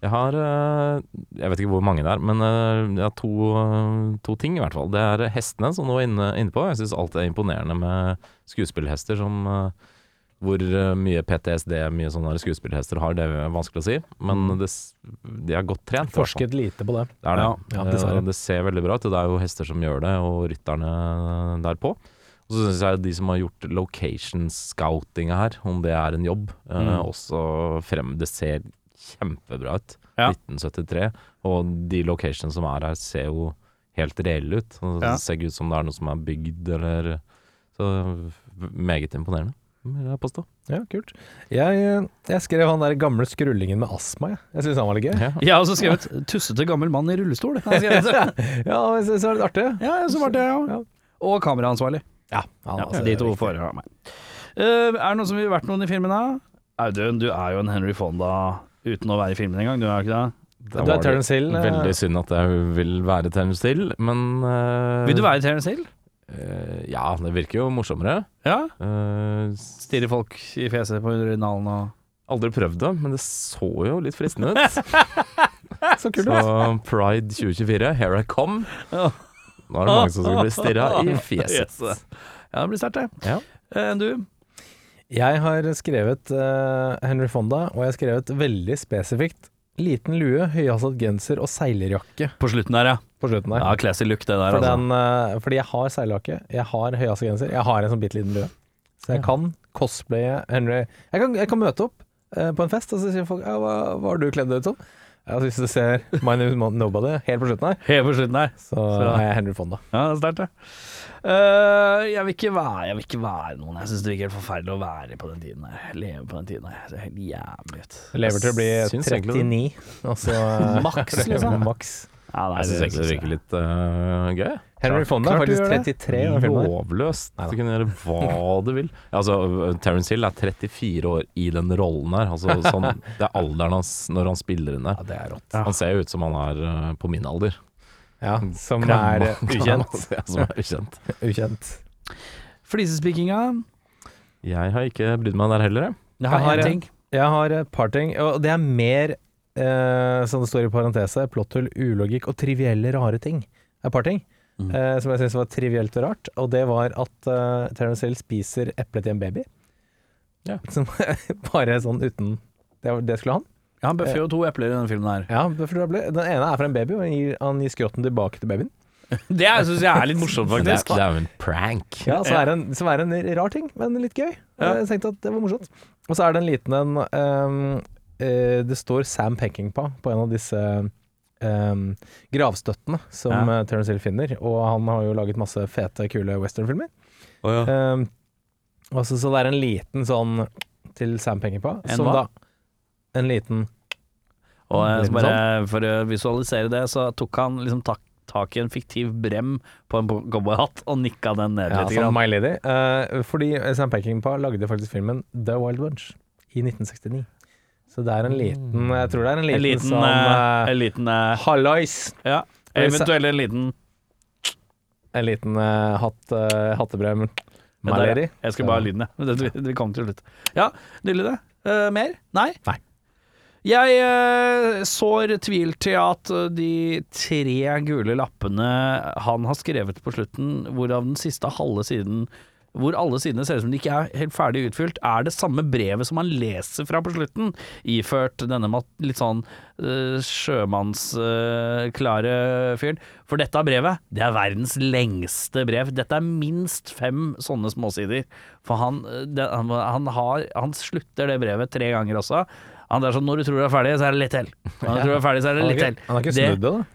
Jeg har uh, Jeg vet ikke hvor mange det er, men uh, jeg har to, eh, to ting i hvert fall. Det er hestene, som du var inne, inne på. Jeg syns alt er imponerende med skuespillhester som eh, Hvor eh, mye PTSD mye sånne skuespillhester har, det er vanskelig å si. Men det, de er godt trent. Forsket lite på det. Det det. Ja, ja, Eh, det ser veldig bra ut. Det er jo hester som gjør det, og rytterne derpå. Og så syns jeg de som har gjort location scoutinga her, om det er en jobb, eh, Mm. også frem Det ser kjempebra ut. Ja. 1973. Og de locationene som er her, ser jo helt reelle ut. Det ser ikke ut som det er noe som er bygd eller Så meget imponerende, vil jeg påstå. Ja, kult. Jeg, jeg skrev han der gamle skrullingen med astma, jeg. Jeg syns han var litt gøy. Ja. Jeg har også skrevet 'tussete gammel mann i rullestol'. <laughs> Ja, jeg synes det var litt artig. ja, så var det, ja. Ja. Og kameraansvarlig. Ja, han, Ja, altså, de er to viktig. meg. Uh, er det noen som vil vært noen i filmen, da? Audun, du er jo en Henry Fonda uten å være i filmen engang, du er ikke det? Da Du er Terence Hill, eh. Veldig synd at jeg vil være Terence Hill, men uh... Vil du være Terence Hill? Eh, Ja, det virker jo morsommere. Ja. Eh, Stirre folk i fjeset på urinalen og aldri prøvd det, men det så jo litt fristende ut. <laughs> Så kult. Så Pride 2024, here I come. Nå er det mange som skal bli stirra i <laughs> fjeset. Yes. Ja, det blir sterkt, det. Ja. Eh, du? Jeg har skrevet uh, Henry Fonda, og jeg har skrevet veldig spesifikt liten lue, høyhalset genser og seilerjakke På slutten der, ja. på slutten der. Ja, Classy look, det der, For altså. den, eh, fordi jeg har seilerjakke, jeg har høyhalset genser, jeg har en sånn bitte liten lue. Så jeg kan cosplaye Henry Jeg kan, jeg kan møte opp eh, på en fest, og så sier folk ja, hva, hva har du kledd deg ut som? Hvis du ser My Name is Nobody helt på slutten her, Helt på slutten der. så, Så- er jeg Henry Fonda. Ja, det er sterkt, det. Eh, jeg, vil ikke være, jeg vil ikke være noen. Jeg syns det virker helt forferdelig å være på den tiden her. Leve på den tiden her. Det ser helt jævlig ut. Lever til å bli Syns egentlig det. 39, altså eh, <laughs> Maks, liksom. Maks. Ja, nei, Jeg syns egentlig det virker litt uh, gøy. Henry Fonda er faktisk 33 i den filmen. Lovløst. Du kan gjøre hva du vil. Altså, Terence Hill er 34 år i den rollen her. Altså, sånn, det er alderen hans når han spiller inn der. Ja, det er rått. Han ser jo ut som han er eh, på min alder. Ja, som er eh, ukjent. <laughs> Ja, som er ukjent. <laughs> Ukjent. Flisespikkinga. Jeg har ikke brydd meg der heller, jeg. Jeg har Jeg har en- ting. Jeg har et par ting, og det er mer, eh, som det står i parentese, plotthull, ulogikk og trivielle, rare ting. Et par ting Mm. eh, som jeg syns var trivielt og rart, og det var at eh, Terence Hill spiser eple til en baby. Ja. Som <laughs> bare sånn uten Det, det skulle han. Ja, han bøffer jo to epler i denne filmen her. Ja, hvorfor det ble- Den ene er fra en baby, og han gir, han gir skrotten tilbake til babyen. <laughs> Det syns jeg er litt morsomt, Det er, faktisk. det er jo en prank. Ja, så er det en, som er en rar ting, men litt gøy. Ja. Jeg tenkte at det var morsomt. Og så er det en liten en ehm, eh, Det står Sam Peckinpah på en av disse ehm, gravstøttene som Ja. ja. Terence Hill finner, og han har jo laget masse fete, kule westernfilmer. Å, ja. Ehm, og så, så det er en liten sånn til Sam Peckinpah, En som hva? da En liten Og eh, så bare for å visualisere det, så tok han liksom tak, tak i en fiktiv brem på en cowboyhatt og nikka den ned litt. Ja, som My Lady. Eh, fordi Sam Peckinpah lagde faktisk filmen The Wild Bunch i 1969. Så det er en liten Jeg tror det er en liten, En liten, sånn eh, en liten uh, Hallois! Ja, eventuelt en liten En liten uh, hatt, uh, hattebrem. My Lady. Jeg skal bare ha lyden, jeg. Det kommer til slutt. Ja, nydelig det. Mer? Nei? Nei. Jeg eh, sår tvil til at eh, de tre gule lappene han har skrevet på slutten, hvorav den siste halve siden hvor alle sidene ser ut som de ikke er helt ferdig utfylt, er det samme brevet som han leser fra på slutten, iført denne litt sånn uh, sjømannsklare fyren. For dette brevet, det er verdens lengste brev. Dette er minst fem sånne småsider. For han, eh, det, han, han, har, han slutter det brevet tre ganger også. Han er sånn når du tror du er ferdig, så er det litt til. Når du tror du er ferdig, så er det litt til. han har ikke snudd det, da?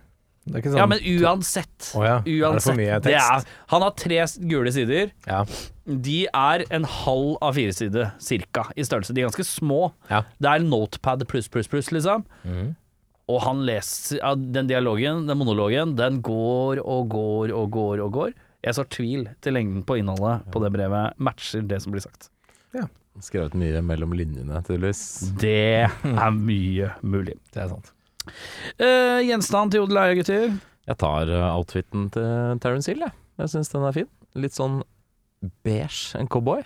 Det er sånn Ja, men uansett. Oh ja. Er Uansett. mye det er, han har tre gule sider. ja. De er en halv av fire sider, cirka i størrelse. De er ganske små. Ja. Det er notepad pluss, pluss, pluss, liksom. Mm. Og han leser ja, Den dialogen, den monologen, den går og går og går og går. Jeg sår tvil til lengden på innholdet på det brevet matcher det som blir sagt. Skrevet mye mellom linjene, tydeligvis. Det er mye mulig. Det er sant. Uh, gjenstand til Odel gutter. Jeg tar eh, outfiten til Terence Hill, jeg. Jeg syns den er fin. Litt sånn beige, en cowboy.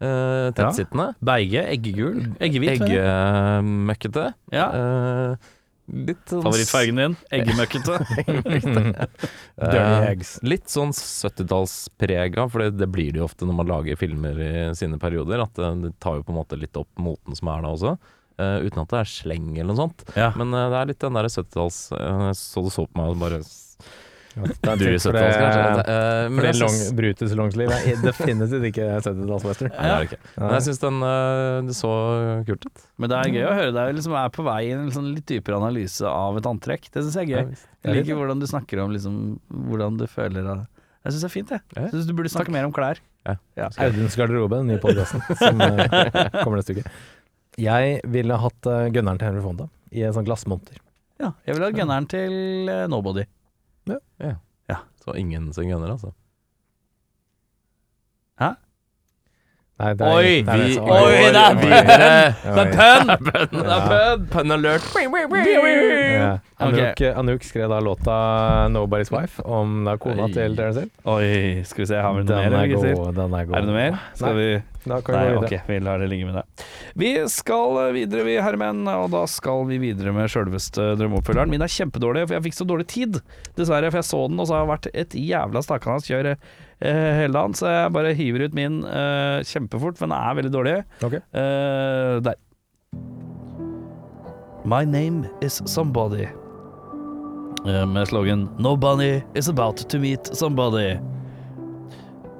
Uh, Tettsittende. Beige, eggegul. Eggehvit. Eggemøkkete. Ja. Litt sånn Favorittfargen din? Eggemøkkete. <laughs> <laughs> Eh, litt sånn 70-tallsprega, for det, det blir det jo ofte når man lager filmer i sine perioder. At det, det tar jo på en måte litt opp moten som er da også. eh, uten at det er sleng eller noe sånt. Ja. Men eh, det er litt den der 70-talls eh, Så du så på meg og bare Du i typ 70-talls, kanskje? men Fordi jeg long, syns- Brutus Longsleeve er <laughs> definitivt ikke 70-tallswestern. Ja. det. Men jeg syns den uh, så kult ut. Men det er gøy å høre deg liksom er på vei i en liksom, litt dypere analyse av et antrekk. Det syns jeg er gøy. Jeg liker hvordan du snakker om liksom, hvordan du føler av Jeg syns det er fint, jeg. Jeg synes du burde snakke mer om klær. Ja. Ja. Audens garderobe, den nye podkasten som uh, <laughs> kommer neste uke. Jeg ville hatt uh, gunneren til Henry Fonda i en sånn glassmonter. Ja, jeg vil ha gunneren til uh, Nobody. Så ingen sigøyner, altså. Nei, det er, Oi, det er det vi som- Oi, det er pønn! Det er pønn! <laughs> Det er pønn! Pun alert. Ja. Anouk, Anouk skrev da låta 'Nobody's Wife' om da kona Oi. til Terence Hill. Oi, skal vi se, har vi noe mer? er god. Den er god. Er det noe mer? Skal Nei. vi Da kan Nei, vi gå ok, vi lar det ligge med det. Vi skal videre, vi herremenn, og da skal vi videre med sjølveste drømmeoppfølgeren. Min er kjempedårlig, for jeg fikk så dårlig tid, dessverre. For jeg så den, og så har det vært et jævla stakkars kjør eh, hele dagen. Så jeg bare hiver ut min eh, kjempefort, for den er veldig dårlig. Ok. Eh, der. My name is somebody. Eh, med slogan Nobody is about to meet somebody.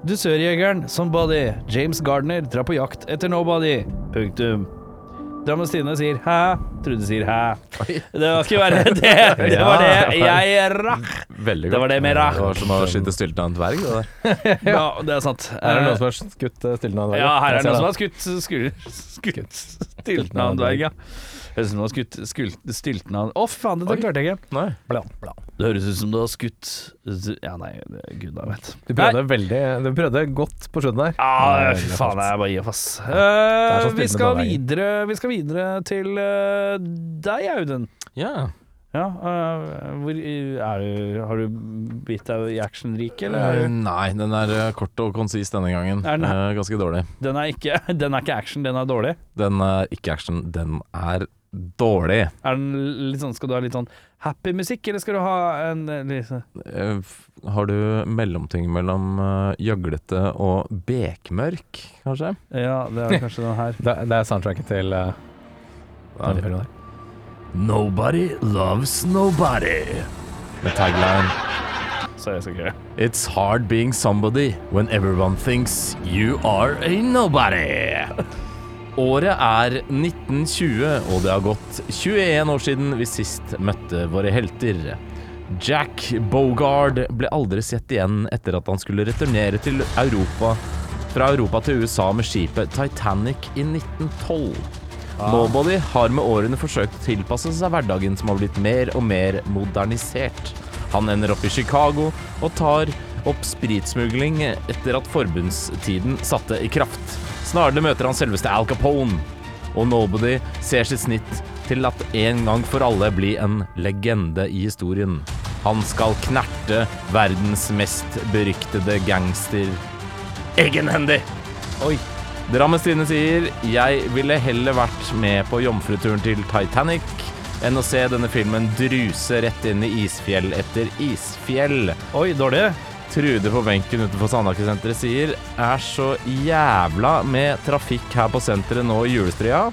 Dusørjegeren Somebody, James Gardner, drar på jakt etter nobody. Punktum. Drammens Tidende sier hæ, Trude sier hæ. Det var ikke verre enn det. Det <laughs> var det jeg rakk. Veldig godt. Det var det med rakk. Det var som å skyte stylten av en dverg. Det der. <laughs> Ja, det er sant. Her er det Eh, noen som har skutt stylten av en dverg. Ja, her er det noen som har skutt skutt, skutt stylten av en dverg, ja. Høres ut som du har skutt skult- stilten av Å, fy faen, dette klarte jeg ikke. Nei. Bla, bla. Det høres ut som du har skutt Ja, nei, det- gud da vet. Du prøvde veldig Du prøvde godt på skjønnet der. Ja, fy faen, jeg bare gir opp, ass. er så Eh, stille vi, skal videre, vi skal videre til eh, deg, Audun. Ja. Ja, eh, hvor, er du, har du bitt deg i actionriket, eller? Eh, Er Nei, den er eh, kort og konsis denne gangen. Er den- Eh, ganske dårlig. den, er ikke, <laughs> den er ikke action, den er dårlig. Den er ikke action, den er dårlig. Er den litt sånn, Skal du ha litt sånn happy musikk, eller skal du ha en eh, litt sånn Eh, Har du mellomting mellom uh, gjøglete og bekmørk, kanskje? Ja, det er kanskje den her. <laughs> Det, det er soundtracket til uh, denne filmen der. Nobody loves nobody. Med tagline It's hard being somebody when everyone thinks you are a nobody. <laughs> Året er 1920, og det har gått 21 år siden vi sist møtte våre helter. Jack Bogard ble aldri sett igjen etter at han skulle returnere til Europa fra Europa til USA med skipet Titanic i 1912. Nobody har med årene forsøkt å tilpasse seg hverdagen som har blitt mer og mer modernisert. Han ender opp i Chicago og tar opp spritsmugling etter at forbundstiden satte i kraft. Snarlig møter han selveste Al Capone, og Nobody ser sitt snitt til at en gang for alle bli en legende i historien. Han skal knerte verdens mest beryktede gangster egenhendig. Oi. Drammens Tidende sier Jeg ville heller vært med på jomfruturen til Titanic enn å se denne filmen druse rett inn i isfjell etter isfjell. Oi, dårlig. Trude på benken utenfor Sandaker-senteret sier er så jævla med trafikk her på senteret nå i julestria.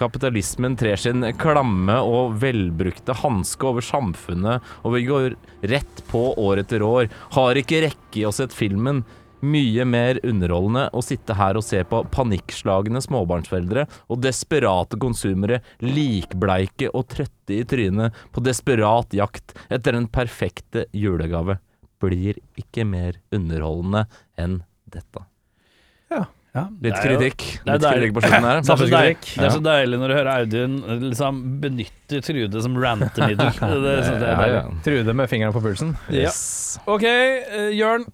Kapitalismen trer sin klamme og velbrukte hanske over samfunnet, og vi går rett på år etter år. Har ikke rekke i å sett filmen. Mye mer underholdende å sitte her og se på panikkslagne småbarnsforeldre og desperate konsumere likbleike og trøtte i trynet på desperat jakt etter den perfekte julegave. Blir ikke mer underholdende enn dette. Ja, Litt det er jo- kritikk. det er Litt kritikk på slutten her. <laughs> Det er, så deilig, det er så deilig når du hører Audun liksom benytte Trude som rantemiddel. <laughs> Det, det, Ja, ja. Trude med fingeren på pulsen. Ja. Yes. OK, uh, Jørn.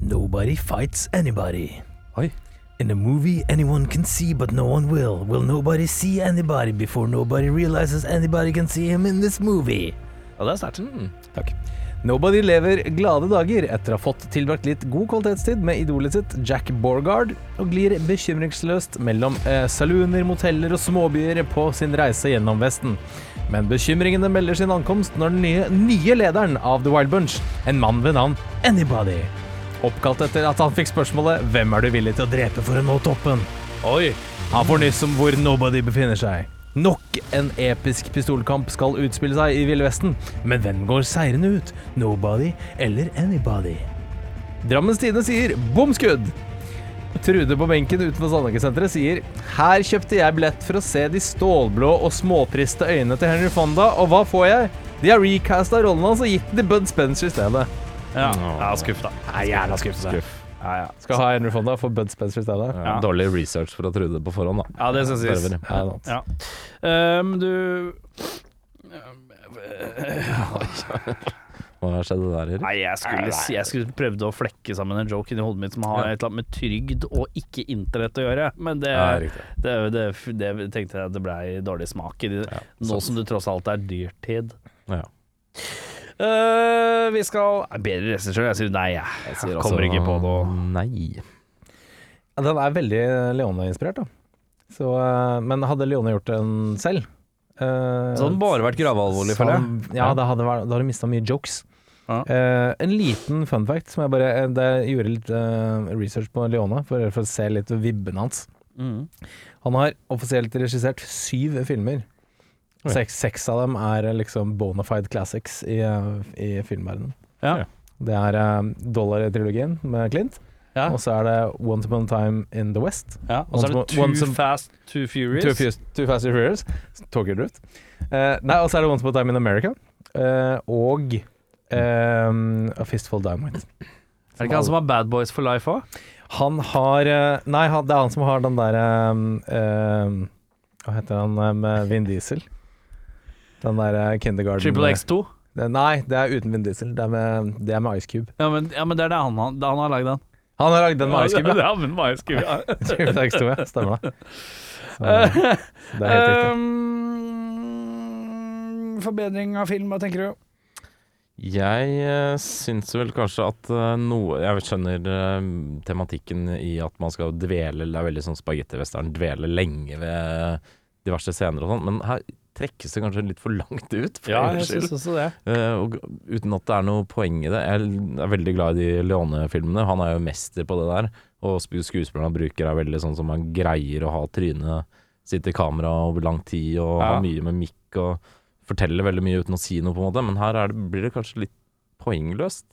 Nobody fights anybody. Oi. In a movie anyone can see but no one will. Will nobody see anybody before nobody realizes anybody can see him in this movie? Ja, det er sterkt. Mm. Takk. Nobody lever glade dager etter å ha fått tilbrakt litt god kvalitetstid med idolet sitt Jack Borgard, og glir bekymringsløst mellom eh, salooner, moteller og småbyer på sin reise gjennom Vesten. Men bekymringene melder sin ankomst når den nye, nye lederen av The Wild Bunch, en mann ved navn Anybody, oppkalt etter at han fikk spørsmålet 'Hvem er du villig til å drepe for å nå toppen?' Oi. Han får nyss om hvor Nobody befinner seg. Nok en episk pistolkamp skal utspille seg i Ville Vesten, men hvem går seirende ut? Nobody eller anybody? Drammens Tidende sier bomskudd! Trude på benken utenfor Sandaker-senteret sier Her kjøpte jeg billett for å se de stålblå og småtriste øynene til Henry Fonda, og hva får jeg? De har recasta rollen hans og gitt den til Bud Spencer i stedet. Ja, er skuff, da. Jævla skuffelse. Ja, ja. Skal ha Henry Fonda for Bud Spencer i stedet. Ja, Dårlig research for å tro det på forhånd, da. ja, det skal sies. Ja, er. Um, du <laughs> Hva skjedde der, Erik? Nei, jeg skulle, jeg skulle prøvde å flekke sammen en joke inni hodet mitt som har et eller annet med trygd og ikke internett å gjøre, men det, det, det, det tenkte jeg at det blei dårlig smak i nå som det tross alt er dyrtid. Ja. Eh, vi skal Bedre regissør? Jeg sier nei, jeg. Jeg sier kommer også ikke på noe. Nei. Den er veldig Leone-inspirert, da. Så, uh, men hadde Leone gjort den selv uh, Så hadde den bare vært gravalvorlig, føler jeg. Ja, da hadde, vært- da hadde mista mye jokes. Eh, en liten fun fact som jeg bare Jeg gjorde litt research på Leone for, for å se litt vibben hans. Mm. Han har offisielt regissert syv filmer. Seks, seks av dem er eh, liksom bona fide classics i, eh, i filmverdenen. Ja. Det er uh, Dollar-trilogien med Clint, Ja. og så er det Once Upon a Time in the West. ja. Og så er det Once- Too once Fast, Too Furious. Too, Fast- Too Fast Too Furious. Tokyo Drift. Eh, nei, og så er det Once Upon a Time in America. Uh, og um, A Fistful Diamond. Er det ikke han som har Bad Boys for Life òg? Han har Nei, han, det er han som har den derre eh, Hva heter han med Vin Diesel? Den derre Kindergarten Triple X2? Nei, det er uten Vin Diesel. Det er med, det er med Ice Cube. Ja, men, ja, men det er det han, han, han har lagd den. Han har lagd den med Ice Cube, det ja. er med Ice Cube, ja. <laughs> Triple X2, ja. Stemmer det. Så, det er helt riktig. Um, forbedring av film, hva tenker du? Jeg uh, syns vel kanskje at uh, noe Jeg skjønner uh, tematikken i at man skal dvele Det er veldig sånn spagettivestern, dvele lenge ved diverse scener og sånn, men her trekkes det kanskje litt for langt ut. For ja, jeg skyld. også det. Uh, og uten at det er noe poeng i det. Jeg er veldig glad i de Leone-filmene. Han er jo mester på det der. Og sp- skuespillerne han bruker er veldig sånn som han greier å ha trynet sitt i kamera over lang tid og Ja. ha mye med mikk og fortelle veldig mye uten å si noe, på en måte. Men her er det, blir det kanskje litt poengløst.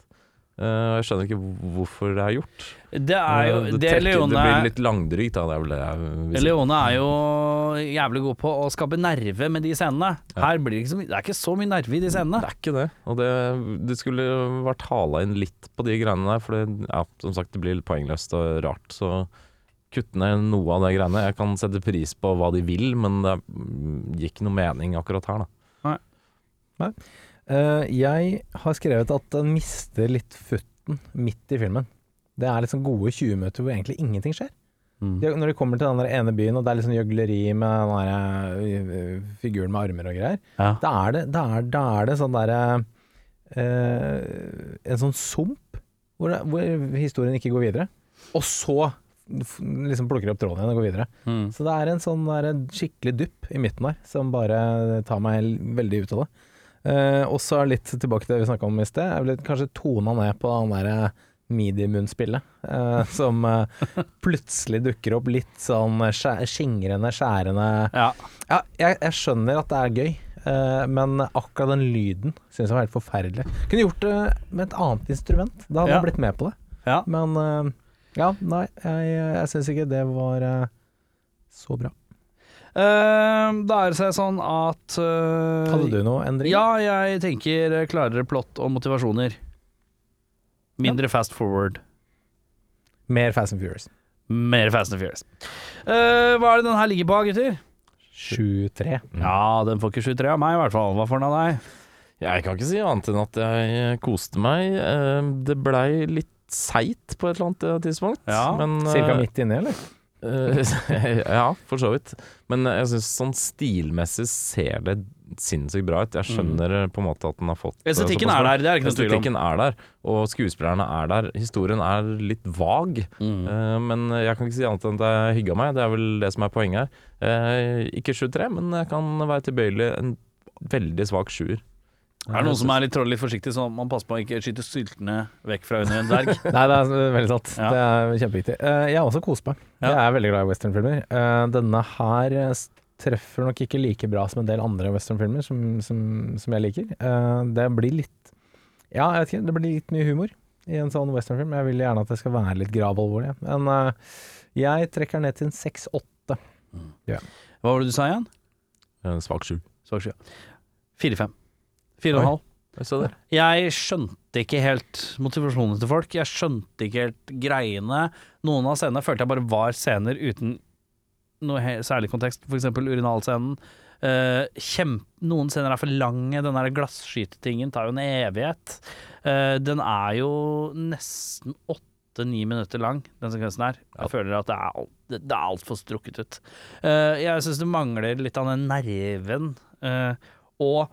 Og jeg skjønner ikke hvorfor det er gjort. Det er jo Eh, det, Det trekker- Leone det blir litt langdrygt, da. Det er jeg. Leone er jo jævlig god på å skape nerve med de scenene. Her blir det ikke så Det er ikke så mye nerve i de scenene. Det er ikke det. Og det, det skulle vært hala inn litt på de greiene der, for det, ja, som sagt, det blir litt poengløst og rart. Så kutt ned noe av de greiene. Jeg kan sette pris på hva de vil, men det gikk gir ikke noe mening akkurat her, da. Eh, jeg har skrevet at den mister litt futten midt i filmen. Det er liksom gode 20 minutter hvor egentlig ingenting skjer. Mm. De, når de kommer til den der ene byen, og det er liksom gjøgleri med den der, øh, figuren med armer og greier, Ja. da er det, da er, da er det sånn derre eh, En sånn sump hvor, det, hvor historien ikke går videre. Og så liksom plukker opp tråden igjen og går videre. Mm. Så det er en sånn der, skikkelig dupp i midten der, som bare tar meg veldig ut av det. Eh, og så litt tilbake til det vi snakka om i sted. Jeg ville kanskje tona ned på den derre mediemunnspillet, eh, <laughs> som eh, plutselig dukker opp litt sånn skjæ skingrende, skjærende Ja. Ja, jeg, jeg skjønner at det er gøy, eh, men akkurat den lyden syns jeg var helt forferdelig. Kunne gjort det med et annet instrument, da hadde Ja. jeg blitt med på det. Ja. Men ja, nei, jeg, jeg syns ikke det var så bra. Eh, da er det seg sånn at uh, Hadde du noe endring? Ja, jeg tenker eh, klarere plott og motivasjoner. Mindre fast forward. Mer Fast and Furious. Mer Fast and Furious. Uh, hva er det den her ligger på, gutter? 7-3. Ja, den får ikke 7-3 av meg, i hvert fall. Hva får den av deg? Jeg kan ikke si annet enn at jeg koste meg. Eh, Det blei litt seigt på et eller annet tidspunkt. Ja, men, Cirka eh, midt inni, eller? Eh, <laughs> ja, for så vidt. Men jeg syns sånn stilmessig ser det sinnssykt bra ut. Jeg skjønner mm. på en måte at den har fått eh, Estetikken er der, det er ikke noe tvil om. Er der, og skuespillerne er der. Historien er litt vag, Mm. uh, men jeg kan ikke si annet enn at jeg hygga meg. Det er vel det som er poenget her. Uh, ikke 7-3, men jeg kan være tilbøyelig en veldig svak sjuer. Er det noen som er litt, litt forsiktig, så man passer på å ikke skyte syltene vekk fra under en dverg? <laughs> Nei, det er veldig sant. Ja. Det er kjempeviktig. Eh, jeg har også kost meg. Jeg er veldig glad i westernfilmer. Uh, denne her eh, treffer nok ikke like bra som en del andre westernfilmer som, som, som jeg liker. Eh, det blir litt Ja, jeg vet ikke. Det blir litt mye humor i en sånn westernfilm. Jeg vil gjerne at det skal være litt gravalvorlig. Men eh, jeg trekker ned til en 6-8. Hva var det du sa igjen? En svak sju. Svak sju. 4-5. 4,5. Jeg. Jeg skjønte ikke helt motivasjonen til folk. Jeg skjønte ikke helt greiene. Noen av scenene følte jeg bare var scener uten noe særlig kontekst. Eksempel urinalscenen. Uh, kjempe, Noen scener er for lange. Den der glasskytetingen tar jo en evighet. Uh, den er jo nesten åtte-ni minutter lang, den sekvensen her. Jeg føler at det er, alt- det er altfor strukket ut. Uh, jeg syns det mangler litt av den nerven. og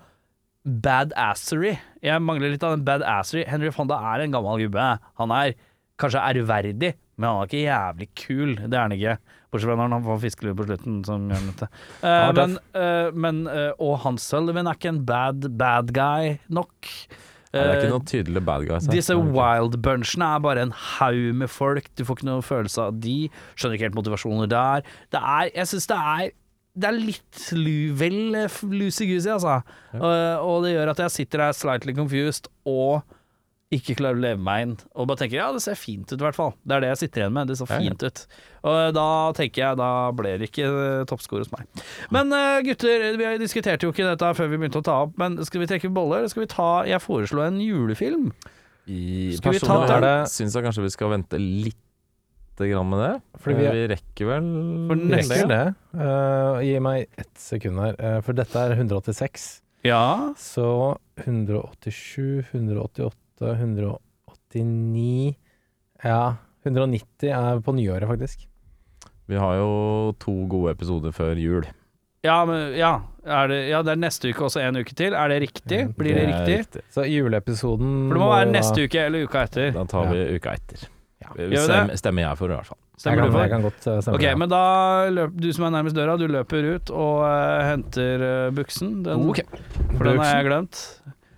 badassery. Jeg mangler litt av den badassery. Henry Fonda er en gammel gubbe. Han er kanskje ærverdig, men han er ikke jævlig kul. Det er han ikke. Bortsett fra når han får fiskelue på slutten, som gjør dette. Uh, men uh, men uh, Og Hans Sullivan er ikke en bad, bad guy nok. Nei, det er Eh, ikke noen tydelige bad guys her. disse wild bunchene er bare en haug med folk. Du får ikke noe følelse av de. Skjønner ikke helt motivasjoner der. Det er Jeg syns det er det er litt lu, vel eh, loosey-goosey, altså. Og, og det gjør at jeg sitter der slightly confused og ikke klarer å leve meg inn. Og bare tenker ja, det ser fint ut, i hvert fall. Det er det jeg sitter igjen med. Det Ja, ja. fint ut. Og da tenker jeg, da ble det ikke uh, toppscore hos meg. Men eh, gutter, vi diskuterte jo ikke dette før vi begynte å ta opp, men skal vi trekke boller, eller skal vi ta Jeg foreslo en julefilm. I Skal vi ta den? syns jeg kanskje vi skal vente litt grann med det. Fordi vi- vi rekker vel For Det neste- er det. Uh, gi meg ett sekund her, uh, for dette er 186. Ja. Så 187, 188, 189 Ja, 190 er på nyåret, faktisk. Vi har jo to gode episoder før jul. Ja, men, ja. Er det, ja, det er neste uke også en uke til. Er det riktig? Blir det, det riktig? Så juleepisoden For det må være neste uke eller uka etter. Da tar vi uka etter. Gjør Stem, stemmer jeg for, i hvert fall. Jeg kan, jeg kan godt eh, stemme Ok, men da løp, du som er nærmest døra, du løper ut og uh, henter uh, buksen. Den, okay. For den har jeg glemt.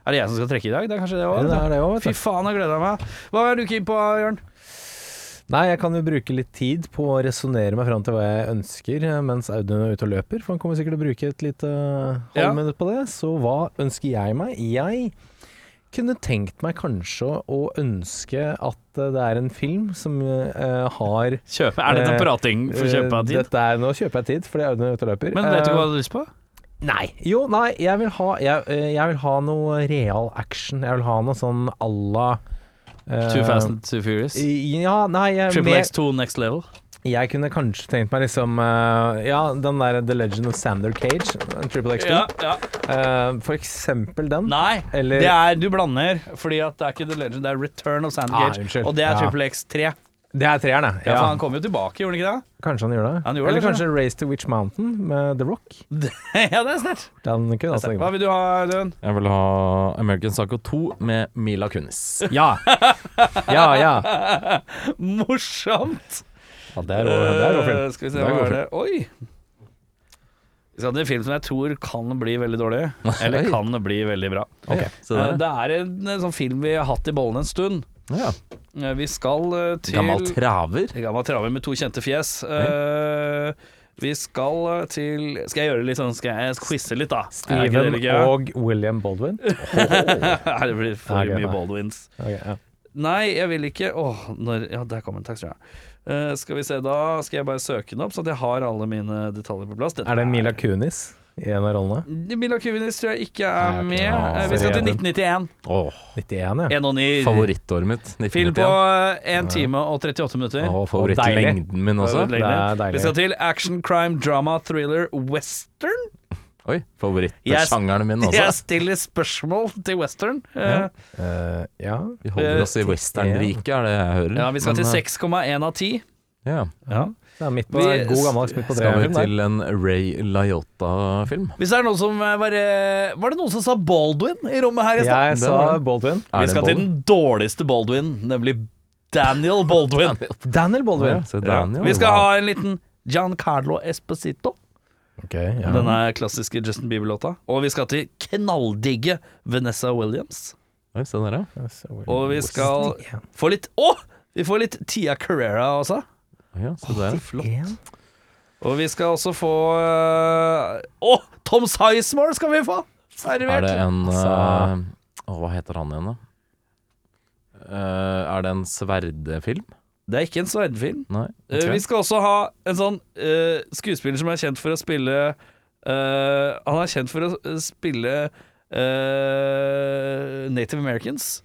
Er det jeg som skal trekke i dag? Det er kanskje det òg? det det vet Fy faen, jeg gleder meg. Hva er du keen på, Jørn? Nei, jeg kan jo bruke litt tid på å resonnere meg fram til hva jeg ønsker mens Audun er ute og løper, for han kommer sikkert til å bruke et lite Ja. halvminutt på det. Så hva ønsker jeg meg? Jeg kunne tenkt meg kanskje å ønske at eh, det er en film som uh, har Kjøpe. Er dette Eh, prating for å kjøpe av tid? Dette er, nå kjøper jeg tid, fordi Audun er ute og løper. Men vet du hva du har lyst på? Nei. Jo, nei, jeg vil ha, jeg, jeg vil ha noe real action. Jeg vil ha noe sånn à la uh, Too Fast and Too Furious? Ja, nei, jeg, Triple X2 Next Level? Jeg kunne kanskje tenkt meg liksom uh, Ja, den der The Legend of Sander Cage. Triple X2. Ja, ja. Uh, for eksempel den. Nei, Eller- det er, du blander, fordi at det er ikke The Legend, det er Return of Sander Cage. Ah, og det er Ja. Triple X3. Det er treeren, det. Ja, Ja, han kom jo tilbake, gjorde han ikke det? Kanskje han gjør det. Han gjorde Eller det, kanskje Race to Witch Mountain med The Rock. <laughs> ja, det er sterkt. Hva vil du ha, Audun? Jeg vil ha American Psycho 2 med Mila Kunis. Ja. ja, ja. <laughs> Morsomt! Ja det er det film. Eh, Skal vi se, hva er det? Oi! Vi skal til en film som jeg tror kan bli veldig dårlig, <laughs> eller kan bli veldig bra. Okay, så det Det er en, en sånn film vi har hatt i bollen en stund. ja. Eh, Vi skal eh, til Gammel traver. Gammel traver med to kjente fjes. Uh, vi skal til Skal jeg gjøre litt sånn Skal jeg quize litt, da? Det Steven det, og William Baldwin. <laughs> Det blir for okay, mye. Baldwins. Okay, ja. Nei, jeg vil ikke Åh, oh, Ja, der kom en Takk skal du Eh, skal vi se, da skal jeg bare søke den opp, så at jeg har alle mine detaljer på plass. Dette Er det Mila Kunis i en av rollene? Mila Kunis tror jeg ikke er Nei, okay. med. Ja, Eh, vi skal til 1991. Åh, 91, ja. 109. favorittåret mitt. Film på 1 time og 38 minutter. Og favorittlengden min også. Det er deilig. Vi skal til action, crime, drama, thriller, western. Oi, favorittsjangeren min <laughs> Jeg stiller spørsmål til western. Ja. Uh, Eh, ja. Vi holder oss i westernriket, er det jeg hører. ja, vi skal til Men, til 6,1 av 10. Ja. Ja. Det er midt på Vi- god gammeldags midt på Skal vi til en Ray Liotta-film? Hvis det er noen som eh, var eh, Var det noen som sa Baldwin i rommet her i stad? Jeg Det sa. Baldwin. Vi skal til den dårligste Baldwin, nemlig Daniel Baldwin. <laughs> Daniel Baldwin. Ja, se Daniel. Vi skal Wow. ha en liten Giancarlo Esposito. Ok, ja. Denne klassiske Justin Bieber-låta. Og vi skal til knalldigge Vanessa Williams. Oi, se der, ja. Og vi skal få litt Å! Vi får litt Tia Carrera også. ja se der. flott. Og vi skal også få øh, Å! Tom Sizemore skal vi få! Er det en eh, Å, hva heter han igjen, da? Uh, er det en sverdefilm? Det er ikke en sverdfilm. Nei. Eh, ok. Vi skal også ha en sånn uh, skuespiller som er kjent for å spille uh, Han er kjent for å spille eh, Native Americans.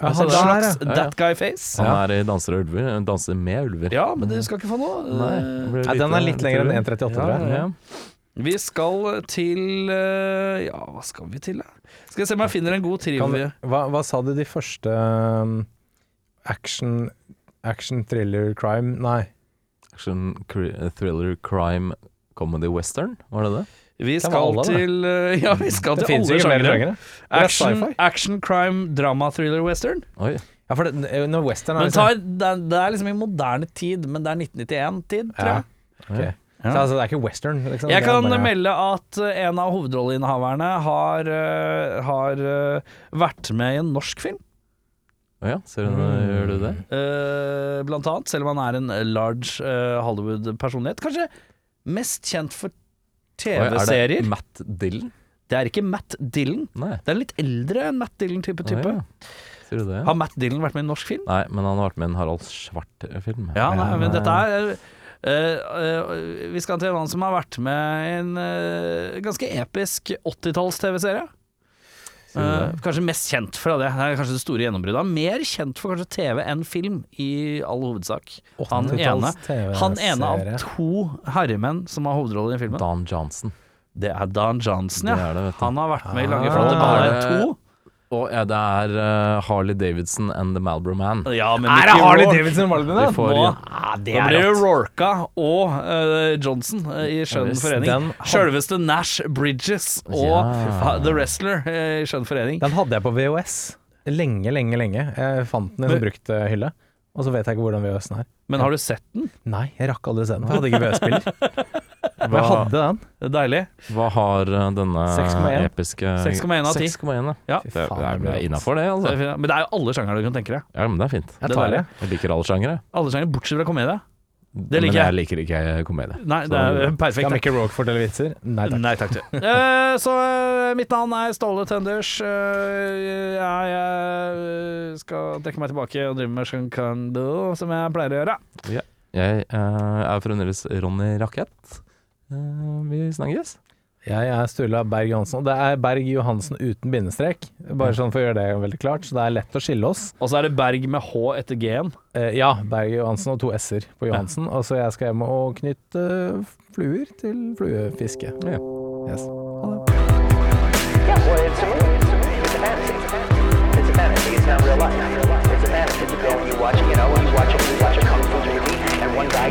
Ja, Altså han en slags ja. ja. that guy face. Han er i Danser og ulver. Danser med ulver. Ja, men du skal ikke få noe. Nei, det den er litt lenger enn lite- 1,38, tror jeg. Ja, ja. Vi skal til Ja, hva skal vi til, da? Skal jeg se om jeg finner en god trivia. hva, hva sa du de første um, action, action, thriller, crime Nei. Action, thriller, crime, comedy, western? Var det det? Vi skal alle, det. til eh, Ja, vi skal <laughs> Det til alle sjangere. er Action, action, crime, drama, thriller, western. Oi. Ja, for det, når western er Men liksom- tar, det, er, det er liksom i moderne tid, men det er 1991-tid, tror Ja. jeg. Ok. Ja. Så altså, det er ikke western? Liksom. Jeg kan bare- melde at eh, en av hovedrolleinnehaverne har, eh, har eh, vært med i en norsk film. Å ja, ser du, Mm. gjør du det? Uh, blant annet, selv om han er en large uh, Hollywood-personlighet. Kanskje mest kjent for er TV-serier. det Matt Dillon? Det er ikke Matt Dillon. Nei. Det er en litt eldre enn Matt Dillon-type type. type. ja. Det, ja. Har Matt Dillon vært med i en norsk film? Nei, men han har vært med i en Harald Svart-film. Ja, nei, men dette er uh, uh, Vi skal til en mann som har vært med i en uh, ganske episk 80-talls-TV-serie. Det? kanskje mest kjent for det. Det er kanskje det store gjennombruddet. Mer kjent for kanskje TV enn film, i all hovedsak. Han ene, han ene av to herremenn som har hovedrollen i filmen. Dan Johnson. Det er Dan Johnson, ja. Det det. Han har vært med i Lange Ah. flotte baller Er det- 2. Og ja, det er uh, Harley Davidson and The Malbro Man. Ja, men Er det Harley Rourke. Davidson og da? Får Nå, det da er blir det. Rorka og uh, Johnson uh, i Skjønn forening. den Sjølveste Nash Bridges og Ja. The Wrestler i Skjønn forening. Den hadde jeg på VHS lenge, lenge, lenge. Jeg fant den i en brukt hylle. Og så vet jeg ikke hvordan VHS-en er. Men har du sett den? Nei, jeg rakk aldri å se den, for jeg hadde ikke VHS-spiller. <laughs> Men jeg hadde den. Det er deilig. Hva har eh, denne 6,1. episke 6,1 av 10. 6,1, ja. Ja. Det, det er, det er innafor, det. Det Altså. Men det er jo alle sjangere du kan tenke deg. Ja, men det er fint. Jeg Det er tar det. Jeg liker alle sjangere. Alle sjangere bortsett fra komedie. Det liker jeg Men jeg. liker ikke komedie. Nei, det er <laughs> perfekt Skal perfekt. Mickey Rock fortelle vitser? Nei takk. Nei takk til. <laughs> uh, så eh, mitt navn er Ståle Tenders. Uh, jeg, jeg skal dekke meg tilbake og drive med sjunkando, som jeg pleier å gjøre. Jeg uh, er fremdeles Ronny Rakett. Eh, vi snakkes. Jeg er Sturla Berg Johansen, og det er Berg Johansen uten bindestrek. Bare sånn for å gjøre det veldig klart, så det er lett å skille oss. Og så er det Berg med H etter G-en. Eh, ja, Berg Johansen og to s-er på Johansen. Og så jeg skal hjem og knytte fluer til fluefiske. Ja. Yes. Ha det. Yeah, well, it's a movie. It's a movie. It's a fantasy. It's a fantasy. It's not real life. It's a fantasy. You know, you watch, you know, you watch, you watch a kung fu movie, and one guy.